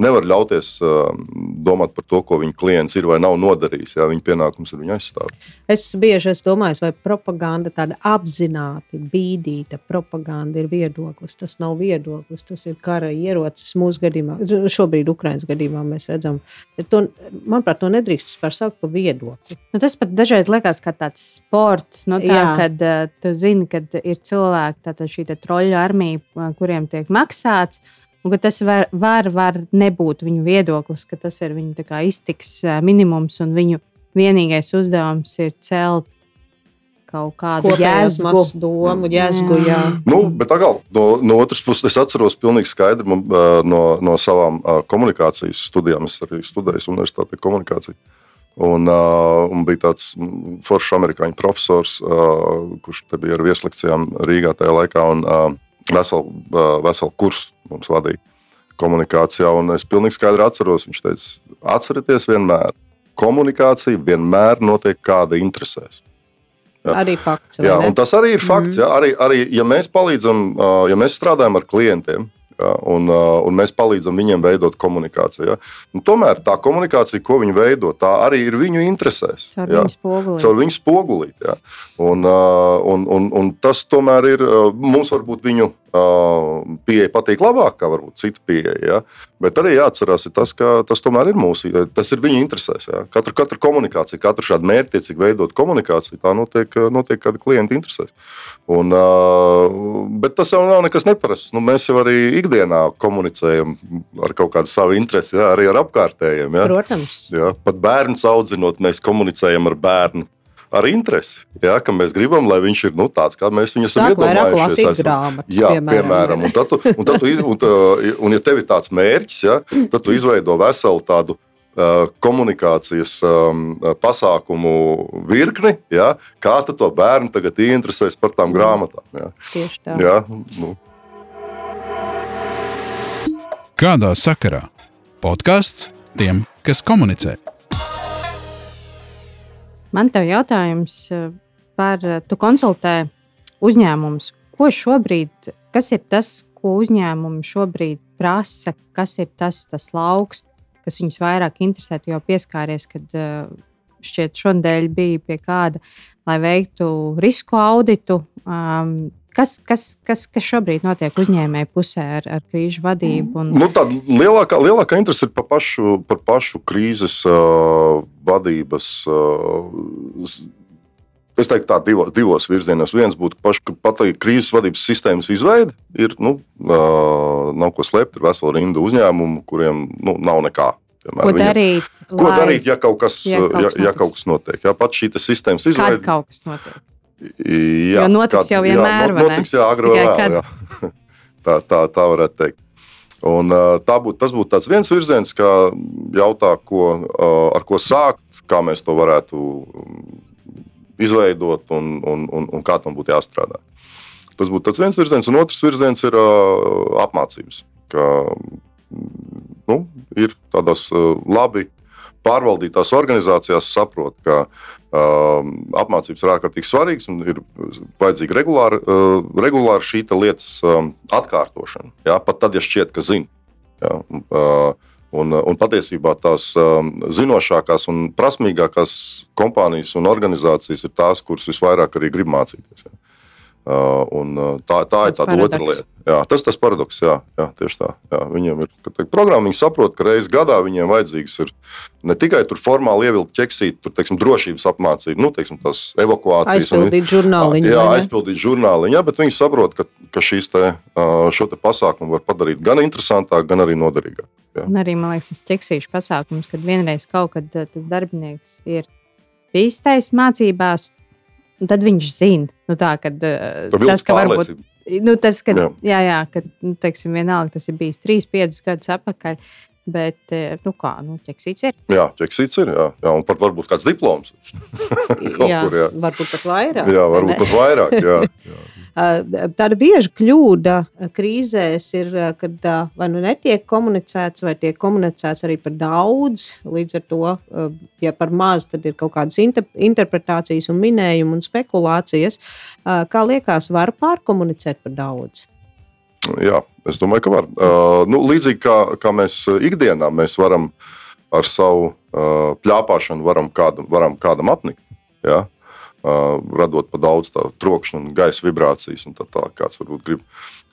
D: nevar ļauties um, domāt par to, ko viņa klients ir vai nav nodarījis. Ja? Viņa pienākums ir viņu aizstāvēt.
C: Es bieži esmu domājis, vai propaganda tāda apzināti bīdīta propaganda ir viedoklis. Tas nav viedoklis, tas ir kara ierocis mūsu gadījumā. Šobrīd Ukraiņas gadījumā mēs redzam, to, manuprāt, to nedrīkst vispār saukt par viedokli.
B: Nu, tas pat dažreiz liekas kā tāds sports, no nu, tā, kad uh, tu zini, zini, kad ir cilvēki, tātad šī troļļa armija, kuriem tiek maksāts. Un, tas var, var, var nebūt viņu viedoklis, ka tas ir viņu iztiks minimums un viņu vienīgais uzdevums ir celt kaut kādu jēzgu
C: domu, jēzgu, jā.
D: Nu, bet atkal, no, no otras puses, es atceros pilnīgi skaidri man, no, no savām komunikācijas studijām. Es arī studēju universitātē komunikāciju. Un, uh, un bija tāds foršs amerikāņu profesors, uh, kurš bija ar vieslekcijām Rīgā tajā laikā. Un, uh, veselu, uh, veselu kursu mums vadīja komunikācijā. Es pilnīgi skaidri atceros, viņš teica, atcerieties vienmēr, komunikācija vienmēr notiek kāda interesēs.
C: Jā. Arī fakts.
D: Jā, tas arī ir fakts. Mm. Jā, arī, arī, ja mēs palīdzam, ja mēs strādājam ar klientiem, Ja, un, uh, un mēs palīdzam viņiem veidot komunikāciju. Ja. Nu, tomēr tā komunikācija, ko viņi veido, tā arī ir viņu interesēs.
B: Caur ja. viņu spogulīt.
D: Caur viņu spogulīt ja. un, uh, un, un, un tas tomēr ir uh, mums varbūt viņu pieeja patīk labāk, kā varbūt cita pieeja. Ja? Bet arī jāatcerās, tas, ka tas tomēr ir mūsu, tas ir viņu interesēs. Ja? Katra, katra komunikācija, katra šāda mērķtiecīgi veidot komunikāciju, tā notiek, notiek kāda klienta interesēs. Un, bet tas jau nav nekas neparasts. Nu, mēs jau arī ikdienā komunicējam ar kaut kādu savu interesi, ja? arī ar apkārtējiem. Ja?
C: Protams.
D: Ja? Pat bērnu audzinot, mēs komunicējam ar bērnu ar interesi. Ja, ka mēs gribam, lai viņš ir nu, tāds, kā mēs viņu esam iedomājušies.
C: Grāmatas,
D: jā, piemēram. piemēram. Un, tad tu, un, tad tu, un, un, un, ja tev ir tāds mērķis, ja, tad tu izveido veselu tādu uh, komunikācijas um, pasākumu virkni, ja, kā tu to bērnu tagad ieinteresēs par tām grāmatām. Ja.
C: Tieši tā.
D: Ja, nu.
A: Kādā sakarā? Podkāsts tiem, kas komunicē.
B: Man te ir jautājums eh, par, eh, tu konsultē uzņēmumus. Ko šobrīd, kas ir tas, ko uzņēmumi šobrīd prasa, kas ir tas, tas lauks, kas viņus vairāk interesē? Jo pieskāries, kad eh, šķiet šodien bija pie kāda, lai veiktu risku auditu. Um, Kas, kas, kas, kas šobrīd notiek uzņēmēju pusē ar, ar krīžu vadību? Un...
D: Nu, tā lielākā, lielākā interese ir par pašu, par pašu krīzes uh, vadības. Uh, Es teiktu, tā divo, divos virzienos. Viens būtu paša pat krīzes vadības sistēmas izveide. Ir, nu, uh, nav ko slēpt, ir vesela rinda uzņēmumu, kuriem nu, nav nekā.
B: Piemēram, ko darīt?
D: Viņam, ko darīt, ja kaut kas, ja kaut kas, ja, ja kaut kas notiek? Jā, pat šī sistēmas izveide.
B: Kad kaut kas notiek?
D: Jā,
B: jo notiks kā, jau vienmēr.
D: Jā, notiks jau agri vai vēl. Jā. tā, tā, tā varētu teikt. Un, tā būt, tas būtu viens virziens, kā jautā, ko, ar ko sākt, kā mēs to varētu izveidot un, un, un, un kā tam būtu jāstrādā. Tas būtu viens virziens, un otrs virziens ir apmācības. Ka, nu, ir tādas labi pārvaldītās organizācijās saprot, ka apmācības ir ārkārtīgi svarīgas un ir vajadzīga regulāra, uh, regulāra šī lietas um, atkārtošana. Jā, pat tad, ja šķiet, ka zina. Uh, un, un patiesībā tās um, zinošākās un prasmīgākās kompānijas un organizācijas ir tās, kuras visvairāk arī grib mācīties. Jā. Uh, un, uh, tā, tā ir tāda otra lieta. Jā, tas ir tas paradoks. Jā, jā, tieši tā. Jā, viņiem ir teikt, programma, viņi saprot, ka reizes gadā viņiem vajadzīgs ir ne tikai formāli ievilkt ķeksīt, tur teiksim, drošības apmācību, nu, teiksim, tās evakuācijas.
C: Aizpildīt žurnāliņu.
D: Jā, aizpildīt žurnāliņu, jā, bet viņi saprot, ka, ka šīs te, šo te pasākumu var padarīt gan interesantāk, gan arī noderīgāk. Jā.
B: Un arī, man liekas, tas ķeksīšu pasākums, kad vienreiz kaut kad tas darbinieks ir bīstais mācībās, tad viņš zina, nu, tā, kad, uh, tas, ka varbūt. Nu, tas, kad, jā, jā, jā kad, nu, teiksim, vienalga, tas ir bijis 3, 5 gadus atpakaļ. Bet, eh, nu kā, nu, ķeksīts ir.
D: Jā, ķeksīts ir. Jā, jā un pat varbūt kāds diploms.
C: jā, kur, jā. Varbūt pat vairāk.
D: Jā, varbūt pat vairāk. Jā, jā.
C: Tāda bieža kļūda krīzēs ir, kad vai nu netiek komunicēts, vai tiek komunicēts arī par daudz. Līdz ar to, ja par maz, tad ir kaut kādas inter interpretācijas, un minējumi un spekulācijas. Kā liekas, var pārkomunicēt par daudz?
D: Jā, es domāju, ka var. Nu, līdzīgi kā, kā mēs ikdienā mēs varam ar savu plāpāšanu varam kādam, varam kādam apnikt. Ja? Uh, radot pa daudz trokšņa, gaisa vibrācijas un tā tālāk. Kāds varbūt grib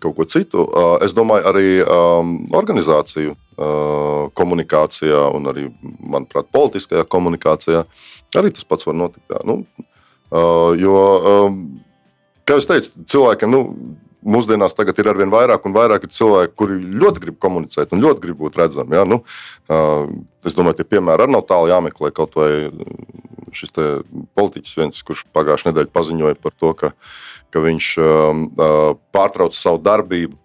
D: kaut ko citu. Uh, es domāju, arī um, organizāciju uh, komunikācijā un arī, manuprāt, politiskajā komunikācijā arī tas pats var notikt. Jā. Nu, jo, um, kā jau teicu, cilvēkiem. Nu, mūsdienās tagad ir arvien vairāk un vairāk cilvēku, kuri ļoti grib komunicēt un ļoti grib būt redzami. Ja? Nu, es domāju, tie piemēri arī nav tālu jāmeklē. Kaut vai šis politiķis, viens, kurš pagājušajā nedēļā paziņoja par to, ka, ka viņš pārtrauc savu darbību.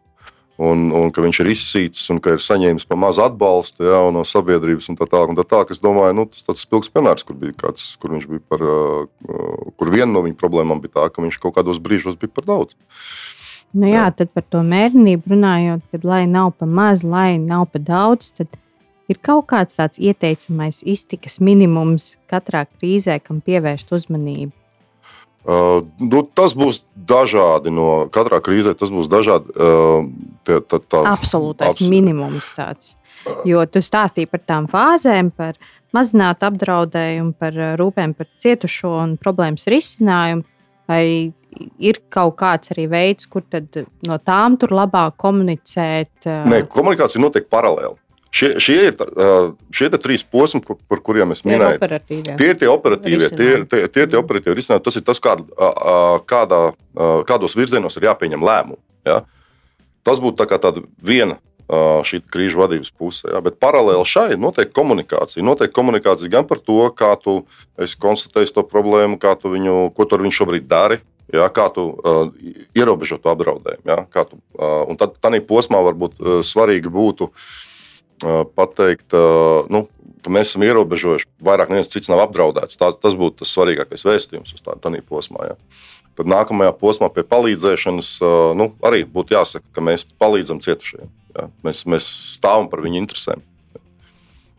D: Un, un ka viņš ir izsīcis un ka ir saņēmis pa maz atbalstu ja, no sabiedrības un tā tālāk. Tā, tā, es domāju, nu, tas ir spilgts piemērs, kur, kāds, kur viņš bija par, kur viena no viņa problēmām bija tā, ka viņš kaut kādos brīžos bija par daudz. Uh,
B: Nu jā, tad par to mērnību runājot, kad lai nav pa maz, lai nav pa daudz, tad ir kaut kāds tāds ieteicamais iztikas minimums katrā krīzē, kam pievērst uzmanību.
D: Uh, nu, tas būs dažādi no katrā krīzē. Tas būs dažādi. Uh,
B: tie, tā, tā, Absolūtais abs... minimums tāds. Jo tu stāstīji par tām fāzēm, par mazinātu apdraudējumu, par rūpēm par cietušo un problēmas risinājumu. Vai ir kaut kāds arī veids, kur no tām tur labāk komunicēt?
D: Nē, komunikācija notiek paralēli. Šie, šie ir šie trīs posmi, par kuriem es minēju. Tie ir tie operatīvie, tie ir tie, tie, ir tie operatīvie risinājumi. Tas ir tas, kād, kādā, kādos virzienos ir jāpieņem lēmumi. Ja? Tas būtu tā tāda viena šī krīža vadības puse. Ja? Bet paralēli šai notiek komunikācija. Notiek komunikācija gan par to, kā tu konstatēji to problēmu, kā tu viņu, ko tu ar viņu šobrīd dari, Ja, kā tu uh, ierobežo to apdraudējumu? Ja, tu, uh, tad tādā posmā varbūt uh, svarīgi būtu uh, pateikt, nu, ka mēs esam ierobežojuši, vairāk neviens cits nav apdraudēts. Tā, tas būtu tas svarīgākais vēstījums uz tādā posmā. Ja. Tad nākamajā posmā pie palīdzēšanas nu, arī būtu jāsaka, ka mēs palīdzam cietušajiem. Ja. Mēs, mēs stāvam par viņu interesēm.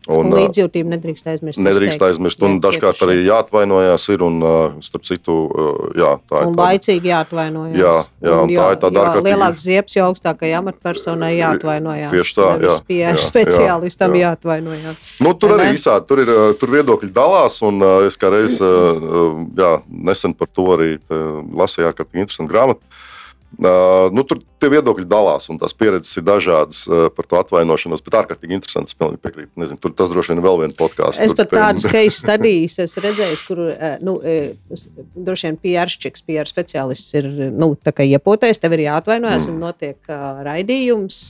C: Un, līdzjūtību nedrīkst aizmirst.
D: Nedrīkst aizmirst. Un dažkārt arī jāatvainojas. Ir, un, starp citu, jā, tā
C: ir. Un tāda, laicīgi jāatvainojas.
D: Jā, jā un, un tā ir tāda ārkārtīgi.
C: Lielāks ziepes jau augstākajai amatpersonai jāatvainojas.
D: Tieši tā, jā.
C: Pie speciālistam jā, jā. jāatvainojas.
D: Nu, tur arī visādi, tur ir tur viedokļi dalās. Un es kā reiz jā, nesen par to arī lasīju ārkārtīgi interesantu grāmatu. Uh, nu, tur tie viedokļi dalās, un tās pieredzes ir dažādas uh, par to atvainošanos. Bet ārkārtīgi interesants. Es pilnīgi piekrītu. Nezinu, tur tas droši vien ir vēl viens podkāsts.
C: Es pat tādus case studijas esmu redzējis, kur nu, droši vien PR-čiks, PR speciālists ir nu, iepotējis, tev ir jāatvainojas, mm. un notiek raidījums.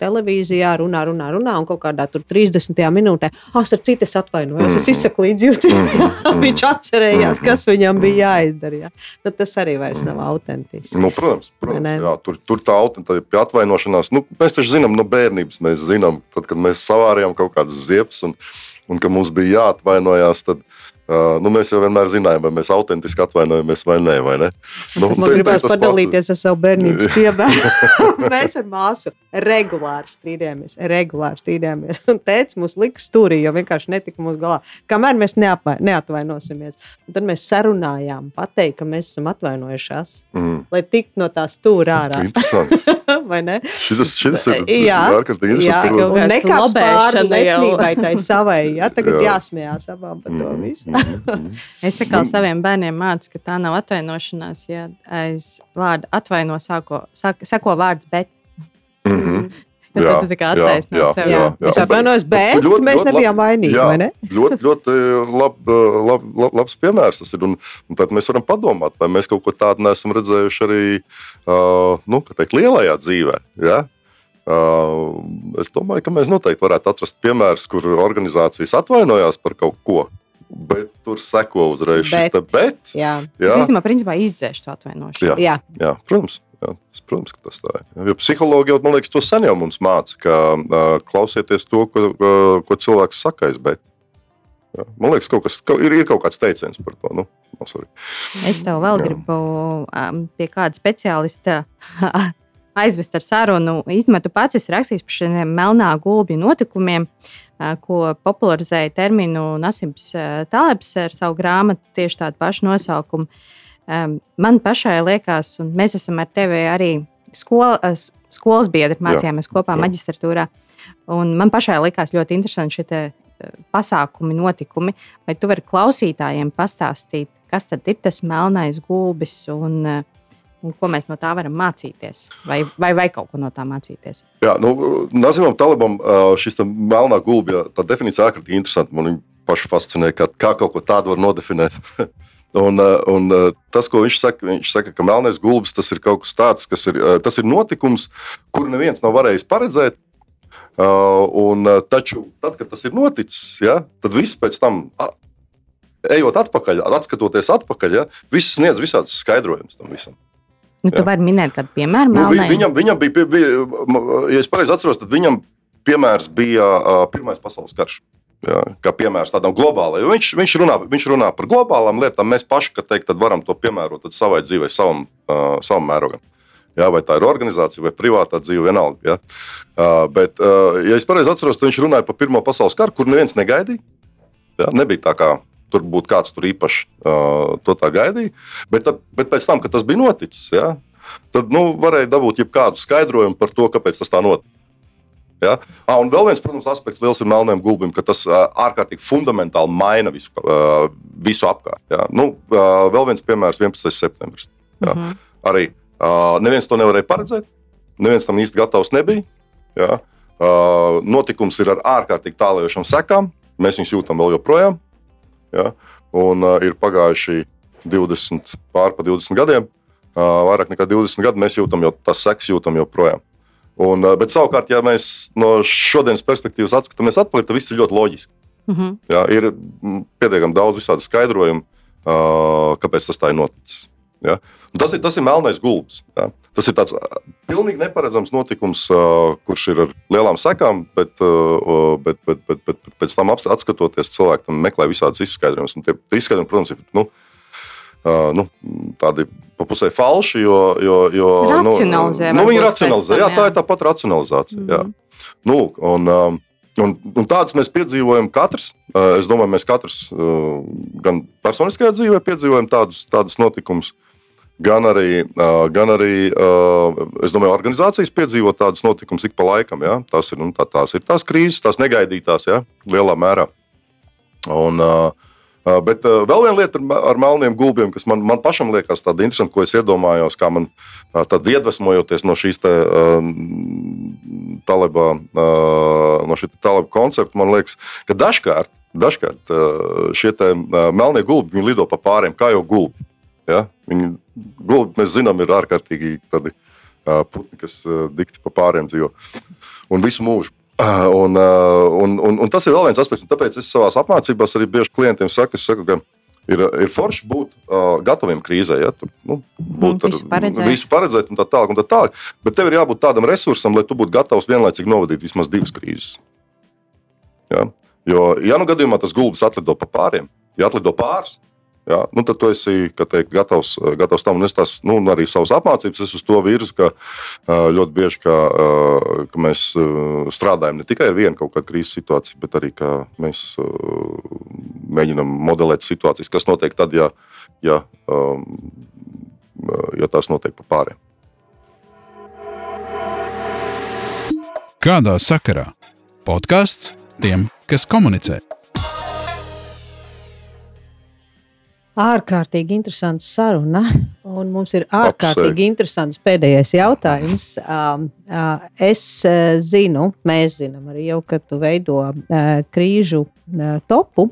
C: Televīzijā, runā, runā, runā, un kaut kādā 30. minūtē, ah, ar citu es atvainojos, es izsaku līdzjūtību. Viņš atcerējās, kas viņam bija jāizdara. Jā. Nu, tas arī vairs nav autentiski.
D: Nu, protams, protams jā, tur, tur tā autentiskā atvainošanās, nu, mēs taču zinām no bērnības, mēs zinām, tad, kad mēs savārījām kaut kādas ziepes un, un ka mums bija jāatvainojās. Tad, Uh, nu, mēs jau vienmēr zinājām, vai mēs autentiski atvainojamies vai nē. Vai ne?
C: nu, Man gribās padalīties pats... ar savu bērnības piemēru. mēs ar māsu regulāri strīdējāmies. Regulāri strīdējāmies. Un teica, mums lika stūrī, jo vienkārši netika mūsu galā. Kamēr mēs neatvainosimies. Un tad mēs sarunājām, pateikt, ka mēs esam atvainojušās, mm. lai tiktu no tā stūra ārā. vai ne?
D: Šis, šis ir jā, ārkārtīgi interesants.
C: Jā, un nekāpst pāri lepnībai tai savai. Jā, tagad jā. jāsmējās abām par to mm, visu. Mm,
B: mm. es atkal saviem bērniem mācu, ka tā nav atvainošanās, ja aiz vārda atvaino sāko, sako, sako vārds bet.
D: Mm -hmm.
B: Jā, tā kā attaisno sev. Jā, jā.
C: Es atvainojos, bet ļoti, mēs ļoti nebijām vainīgi, jā, vai ne?
D: ļoti, ļoti lab, lab, lab, labs piemērs tas ir. Un, un tad mēs varam padomāt, vai mēs kaut ko tādu neesam redzējuši arī, uh, nu, kā teikt, lielajā dzīvē. Ja? Uh, es domāju, ka mēs noteikti varētu atrast piemērus, kur organizācijas atvainojās par kaut ko. Bet tur seko uzreiz šis
C: Bet.
D: te bet.
C: Jā,
B: Es
D: Jā,
B: īstenībā principā izdzēšu to atvainošanu.
D: Jā.
C: jā.
D: jā protams. Jā, tas, protams, ka tas tā ir. Jo psihologi jau, man liekas, to sen jau mums māca, ka uh, klausieties to, ko, uh, ko cilvēks saka aiz bet. Jā. Man liekas, kaut kas, kaut, ir, ir kaut kāds teiciens par to. Nu, no, sorry.
B: Es tev vēl
D: Jā.
B: gribu um, pie kāda speciālista aizvest ar sarunu. Īstenībā tu pats esi rakstījis par šiem melnā gulbju notikumiem, ko popularizēja terminu Nasims Talebs ar savu grāmatu tieši tādu pašu nosaukumu. Um, Man pašai liekas, un mēs esam ar tevi arī skol, uh, s- skolas biedri, mācījāmies kopā
D: Jā.
B: maģistratūrā. Un man pašai likās ļoti interesanti šie pasākumi, notikumi. Vai tu vari klausītājiem pastāstīt, kas tad ir tas melnais gulbis un, uh, un ko mēs no tā varam mācīties? Vai, vai, vai kaut ko no tā mācīties?
D: Jā, nu, Nazimam Talibam šis melnā gulbja definīcija ārkārtīgi interesanta. Man pašu fascinē, kā, kā kaut ko tādu var nodefinēt. Un, un tas, ko viņš saka, viņš saka, ka melnais gulbis tas ir kaut kas tāds, kas ir, tas ir notikums, kuru neviens nav varējis paredzēt. Un, taču, tad, kad tas ir noticis, ja, tad viss pēc tam, ejot atpakaļ, atskatoties atpakaļ, ja, viss sniedz visādus skaidrojumus tam visam.
B: Nu, tu vari minēt kādu piemēru
D: Nu, vi, viņam, viņam bija, bija, ja es pareizi atceros, tad viņam piemērs bija uh, Pirmais pasaules karš. Jā, kā piemērs tādam globālajam. Viņš, viņš, runā, viņš runā par globālām lietām. Mēs paši, teikt, varam to piemērot savai dzīvei, savam, uh, savam mērogam. Jā, vai tā ir organizācija vai privātā dzīve, vienalga. Jā. Uh, bet, uh, ja es pareizi atceros, tad viņš runāja par Pirmo pasaules karu, kur neviens negaidīja. Jā, nebija tā, kā tur būtu kāds tur īpaši uh, to tā gaidīja. Bet, bet pēc tam, kad tas bija noticis, jā, tad nu, varēja dabūt jebkādu skaidrojumu par to, kāpēc tas tā notika. Ja? Ah, un vēl viens, protams, aspekts liels ir melniem gulbim, ka tas uh, ārkārtīgi fundamentāli maina visu, uh, visu apkārt. Ja? Nu, uh, vēl viens piemērs - 11. septembris. Jā.
B: Mhm.
D: Arī uh, neviens to nevarēja paredzēt, neviens tam īsti gatavs nebija. Ja? Uh, notikums ir ar ārkārtīgi tālējošām sekām, mēs viņus jūtam vēl joprojām. Ja? Un uh, ir pagājuši 20, pār pa 20 gadiem, uh, vairāk nekā 20 gadi, mēs jūtam jau tas seks, jūtam joprojām. Un, uh, bet savukārt, ja mēs no šodienas perspektīvas atskatāmies atpakaļ, tad viss ir ļoti loģiski.
B: Mhm.
D: Jā, ir mm, pietiekami daudz visādi skaidrojumu, uh, kāpēc tas tā ir noticis. Ja? Un Tas ir, tas ir melnais gulbis. Ja? Tas ir tāds pilnīgi neparedzams notikums, kurš ir ar lielām sekām, bet, bet, bet, bet, bet, bet pēc tam atskatoties, cilvēki tam meklē visādas izskaidrojumus. Un Tie izskaidrojumi, protams, ir nu, nu, tādi pa pusē falši, jo, jo, jo
B: Racionalizē
D: nu, nu, viņi racionalizē.
B: tam,
D: Jā, tā
B: jā.
D: ir tā pati racionalizācija. Mm. Jā.
B: Mhm.
D: Nu, un, um, un, un tādas mēs piedzīvojam katrs. Es domāju, mēs katrs gan personiskajā dzīvē piedzīvojam tādus, tādus notikumus, gan arī, gan arī domāju, organizācijas piedzīvo tādus notikumus ik pa laikam. Ja? Tās, ir, nu, tā, tās ir tās krīzes, tās negaidītās, ja? lielā mērā. Un, Bet vēl viena lieta ar, me- ar melniem gulbiem, kas man, man pašam liekas tāda interesanta, ko es iedomājos, kā man tad iedvesmojoties no šīs te, uh, no šī talibā koncepta, man liekas, ka dažkārt, dažkārt šie melnie gulbi lido pa pāriem, kā jau gulbi. Ja? Viņi, gulbi, mēs zinām, ir ārkārtīgi tādi uh, putni, kas uh, dikti pa pāriem dzīvo un visu mūžu. Uh, Un, un, un, un tas ir vēl viens aspekts. un Tāpēc es savā apmācībās arī bieži klientiem saku, saku ka ir, ir forši būt uh, gataviem krīzē. Ja? Tur, nu, būt ar-
B: visu paredzēt.
D: visu paredzēt un tā tālāk. Un tā tālāk. Bet tev ir jābūt tādam resursam, lai tu būtu gatavs vienlaicīgi novadīt vismaz divas krīzes. Ja? Jo, ja nu gadījumā tas gulbis atlido pa pāriem, ja atlido pāris, ja, nu, tad tu esi teikt, gatavs, gatavs tam. Un es tās, nu, arī savas apmācības es uz to virzu, ka ļoti bieži ka, ka mēs strādājam ne tikai ar vienu kaut kādu krīzes situāciju, bet arī mēs mēģinam modelēt situācijas, kas notiek tad, ja, ja, ja tās notiek pa pāriem.
A: Kādā sakarā? Podkāsts tiem, kas komunicē.
C: Ārkārtīgi interesants saruna. Un mums ir ārkārtīgi interesants pēdējais jautājums. Um, uh, Es uh, zinu, mēs zinām arī jau, ka tu veido uh, krīžu uh, topu.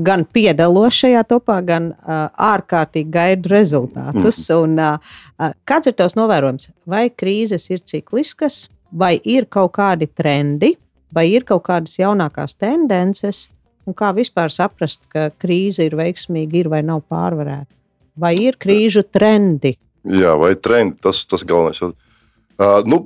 C: Gan piedalos šajā topā, gan uh, ārkārtīgi gaidu rezultātus. Un, uh, uh, kāds ir tavs novērojums? Vai krīzes ir cikliskas, vai ir kaut kādi trendi, vai ir kaut kādas jaunākās tendences, Un kā vispār saprast, ka krīze ir veiksmīga, ir vai nav pārvarēta? Vai ir krīžu trendi?
D: Jā, vai trendi, tas tas galvenais. Uh, nu,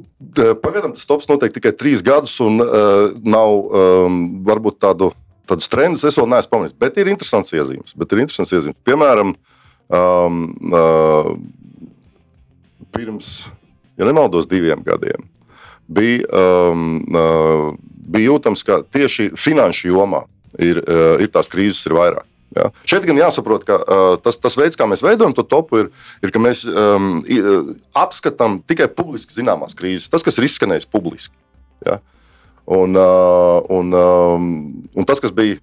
D: pagaidām tas tops notiek tikai trīs gadus, un uh, nav um, varbūt tādu, tādus trendus es vēl neesmu pamanījis. Bet ir interesants iezīmes. Ir interesants iezīmes. Piemēram, um, uh, pirms, ja nemaldos, diviem gadiem bija, um, uh, bija jūtams, ka tieši finanšu jomā ir, uh, ir tās krīzes ir vairāk. Ja? Šeit gan jāsaprot, ka uh, tas, tas veids, kā mēs veidojam to topu, ir, ir ka mēs um, apskatām tikai publiski zināmās krīzes, tas, kas ir izskanējis publiski. Ja? Un, uh, un, um, un tas, kas bija,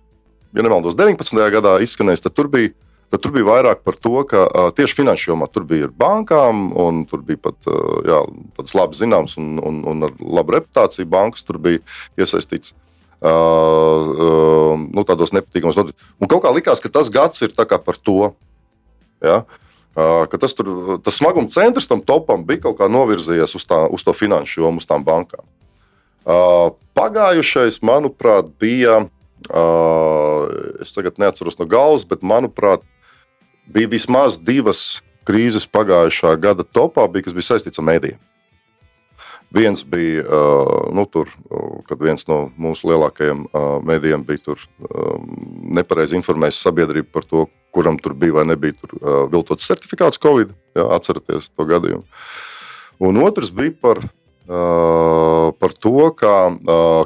D: ja nemaldos, 19. gadā izskanējis, tad tur bija. Tad tur bija vairāk par to, ka uh, tieši finanšu jomā tur bija bankām, un tur bija pat uh, jā, tādas labi zināmas un, un, un ar labu reputāciju bankas tur bija iesaistīts. Uh, uh, nu, tādos nepatīkamos notikumos. Un kaut kā likās, ka tas gads ir par to. Ja? Uh, tas, tur, tas smaguma centrs tam topam bija kaut kā novirzījies uz, tā, uz to finanšu jomu, uz tām bankām. Pagājušais, manuprāt, bija. Es tagad neatceros no galvas, bet manuprāt, bija vismaz divas krīzes pagājušā gada topā, bija, kas bija saistīts ar mēdījiem. Viens bija, nu, tur, kad viens no mūsu lielākajiem mēdījiem bija tur nepareizi informējis sabiedrību par to, kuram tur bija vai nebija tur viltots certifikāts Covid. Jā, atcerieties to gadījumu. Un otrs bija par, par to, kā,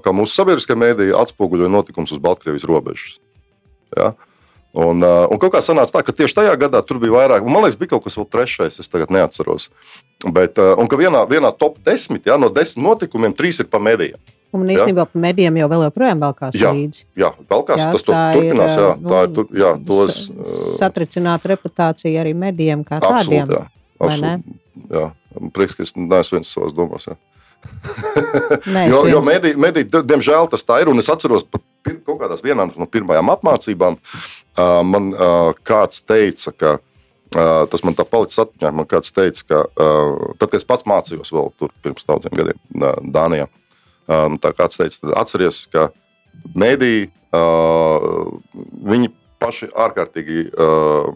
D: kā mūsu sabiedriskie mēdīji atspoguļoja notikumus uz Baltkrievijas robežas. Ja? Un, uh, un kaut kā sanāca tā, ka tieši tajā gadā tur bija vairāk, man liekas, bija kaut kas vēl trešais, es tagad neatceros. Bet, uh, un ka vienā, vienā top desmit, ja, no desmit notikumiem, trīs ir pa medijiem.
C: Un īstenībā ja? par medijiem jau joprojām velkās
D: jā,
C: līdzi.
D: Jā, velkās, jā, tas tur, turpinās. Jā,
C: nu,
D: tā ir tur, jā, tos,
C: satricināta reputācija arī medijiem kā absolūt, tādiem. Jā, absolūt,
D: jā. Prieks, ka es neesmu viens savās domās. Jā. jo, jo mediji, mediji, diemžēl tas tā ir. Un es atceros, kaut kādās vienā no pirmajām apmācībām man kāds teica, ka tas man tā palicis atmiņā. Man kāds teica, ka tad, kad es pats mācījos vēl tur pirms daudziem gadiem Dānijā, uh, tā kāds teica, atceries, ka mediji viņi paši ārkārtīgi uh,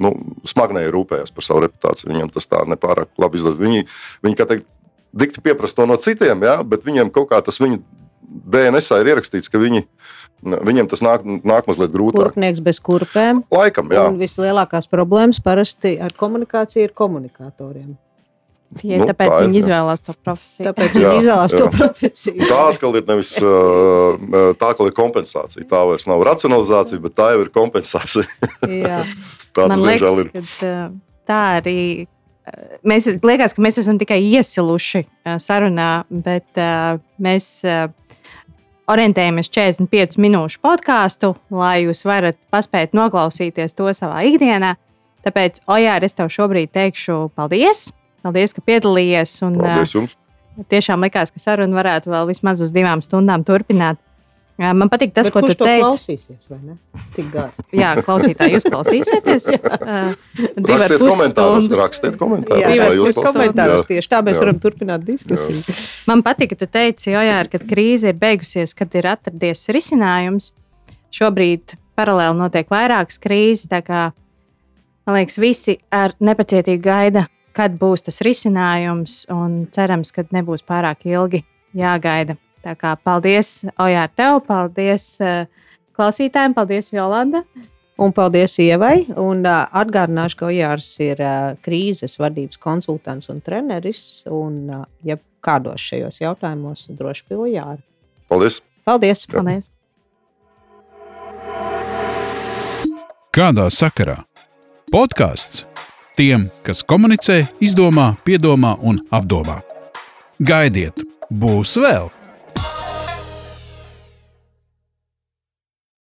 D: nu, smagnēji rūpējās par savu reputāciju. Viņam tas tā nepārāk labi izdodas. Viņi, viņi kā teikt, dikti pieprasa to no citiem, ja, bet viņiem kaut kā tas viņu DNS ir ierakstīts, ka viņi, viņiem tas nāk, nāk mazliet grūtāk.
C: Kurpnieks bez kurpēm.
D: Laikam, jā.
C: Un vislielākās problēmas parasti ar komunikāciju ir komunikatoriem.
B: Tie, nu, tāpēc tā viņi ir, izvēlās to profesiju.
C: Tāpēc jā, viņi izvēlās jā. to profesiju.
D: Tā atkal ir nevis tā, ka ir kompensācija. Tā vairs nav racionalizācija, bet tā jau ir kompensācija.
B: tā tas diemžēl ir. Kad, tā arī mēs liekas, ka mēs esam tikai iesiluši sarunā, bet mēs orientējamies 45 minūšu podkāstu, lai jūs varat paspēt noklausīties to savā ikdienā. Tāpēc, Ojār, es tev šobrīd teikšu paldies. Paldies, ka piedalījies. Un,
D: paldies jums!
B: Tiešām likās, ka saruna varētu vēl vismaz uz divām stundām turpināt. Jā, man patīk tas,
C: Bet
B: ko tu teici.
C: Klausīsies, vai ne? Tik gari.
B: Jā, klausītāji, jūs klausīsieties.
D: Rakstiet komentārus, rakstiet komentārus.
C: Jā, jūs komentārus tieši tā mēs jā. varam turpināt diskusiju. Jā.
B: Man patīk, ka tu teici, jo jā, kad krīze ir beigusies, kad ir atradies risinājums. Šobrīd paralēli notiek vairākas krīzes, tā kā man liekas, visi ar nepacietību gaida, kad būs tas risinājums, un cerams, ka nebūs pārāk ilgi jāgaida. Tā kā paldies, Ojā, tev, paldies uh, klausītājiem, paldies, Jolanda.
C: Un paldies Ievai. Un, uh, atgādināšu, ka Ojārs ir uh, krīzes vadības konsultants un treneris. Un, uh, ja kādos šajos jautājumos, droši pie Ojāra.
D: Paldies!
C: Paldies!
B: Jā. paldies.
A: Kādā sakarā? Podkāsts tiem, kas komunicē, izdomā, piedomā un apdomā. Gaidiet, būs vēl!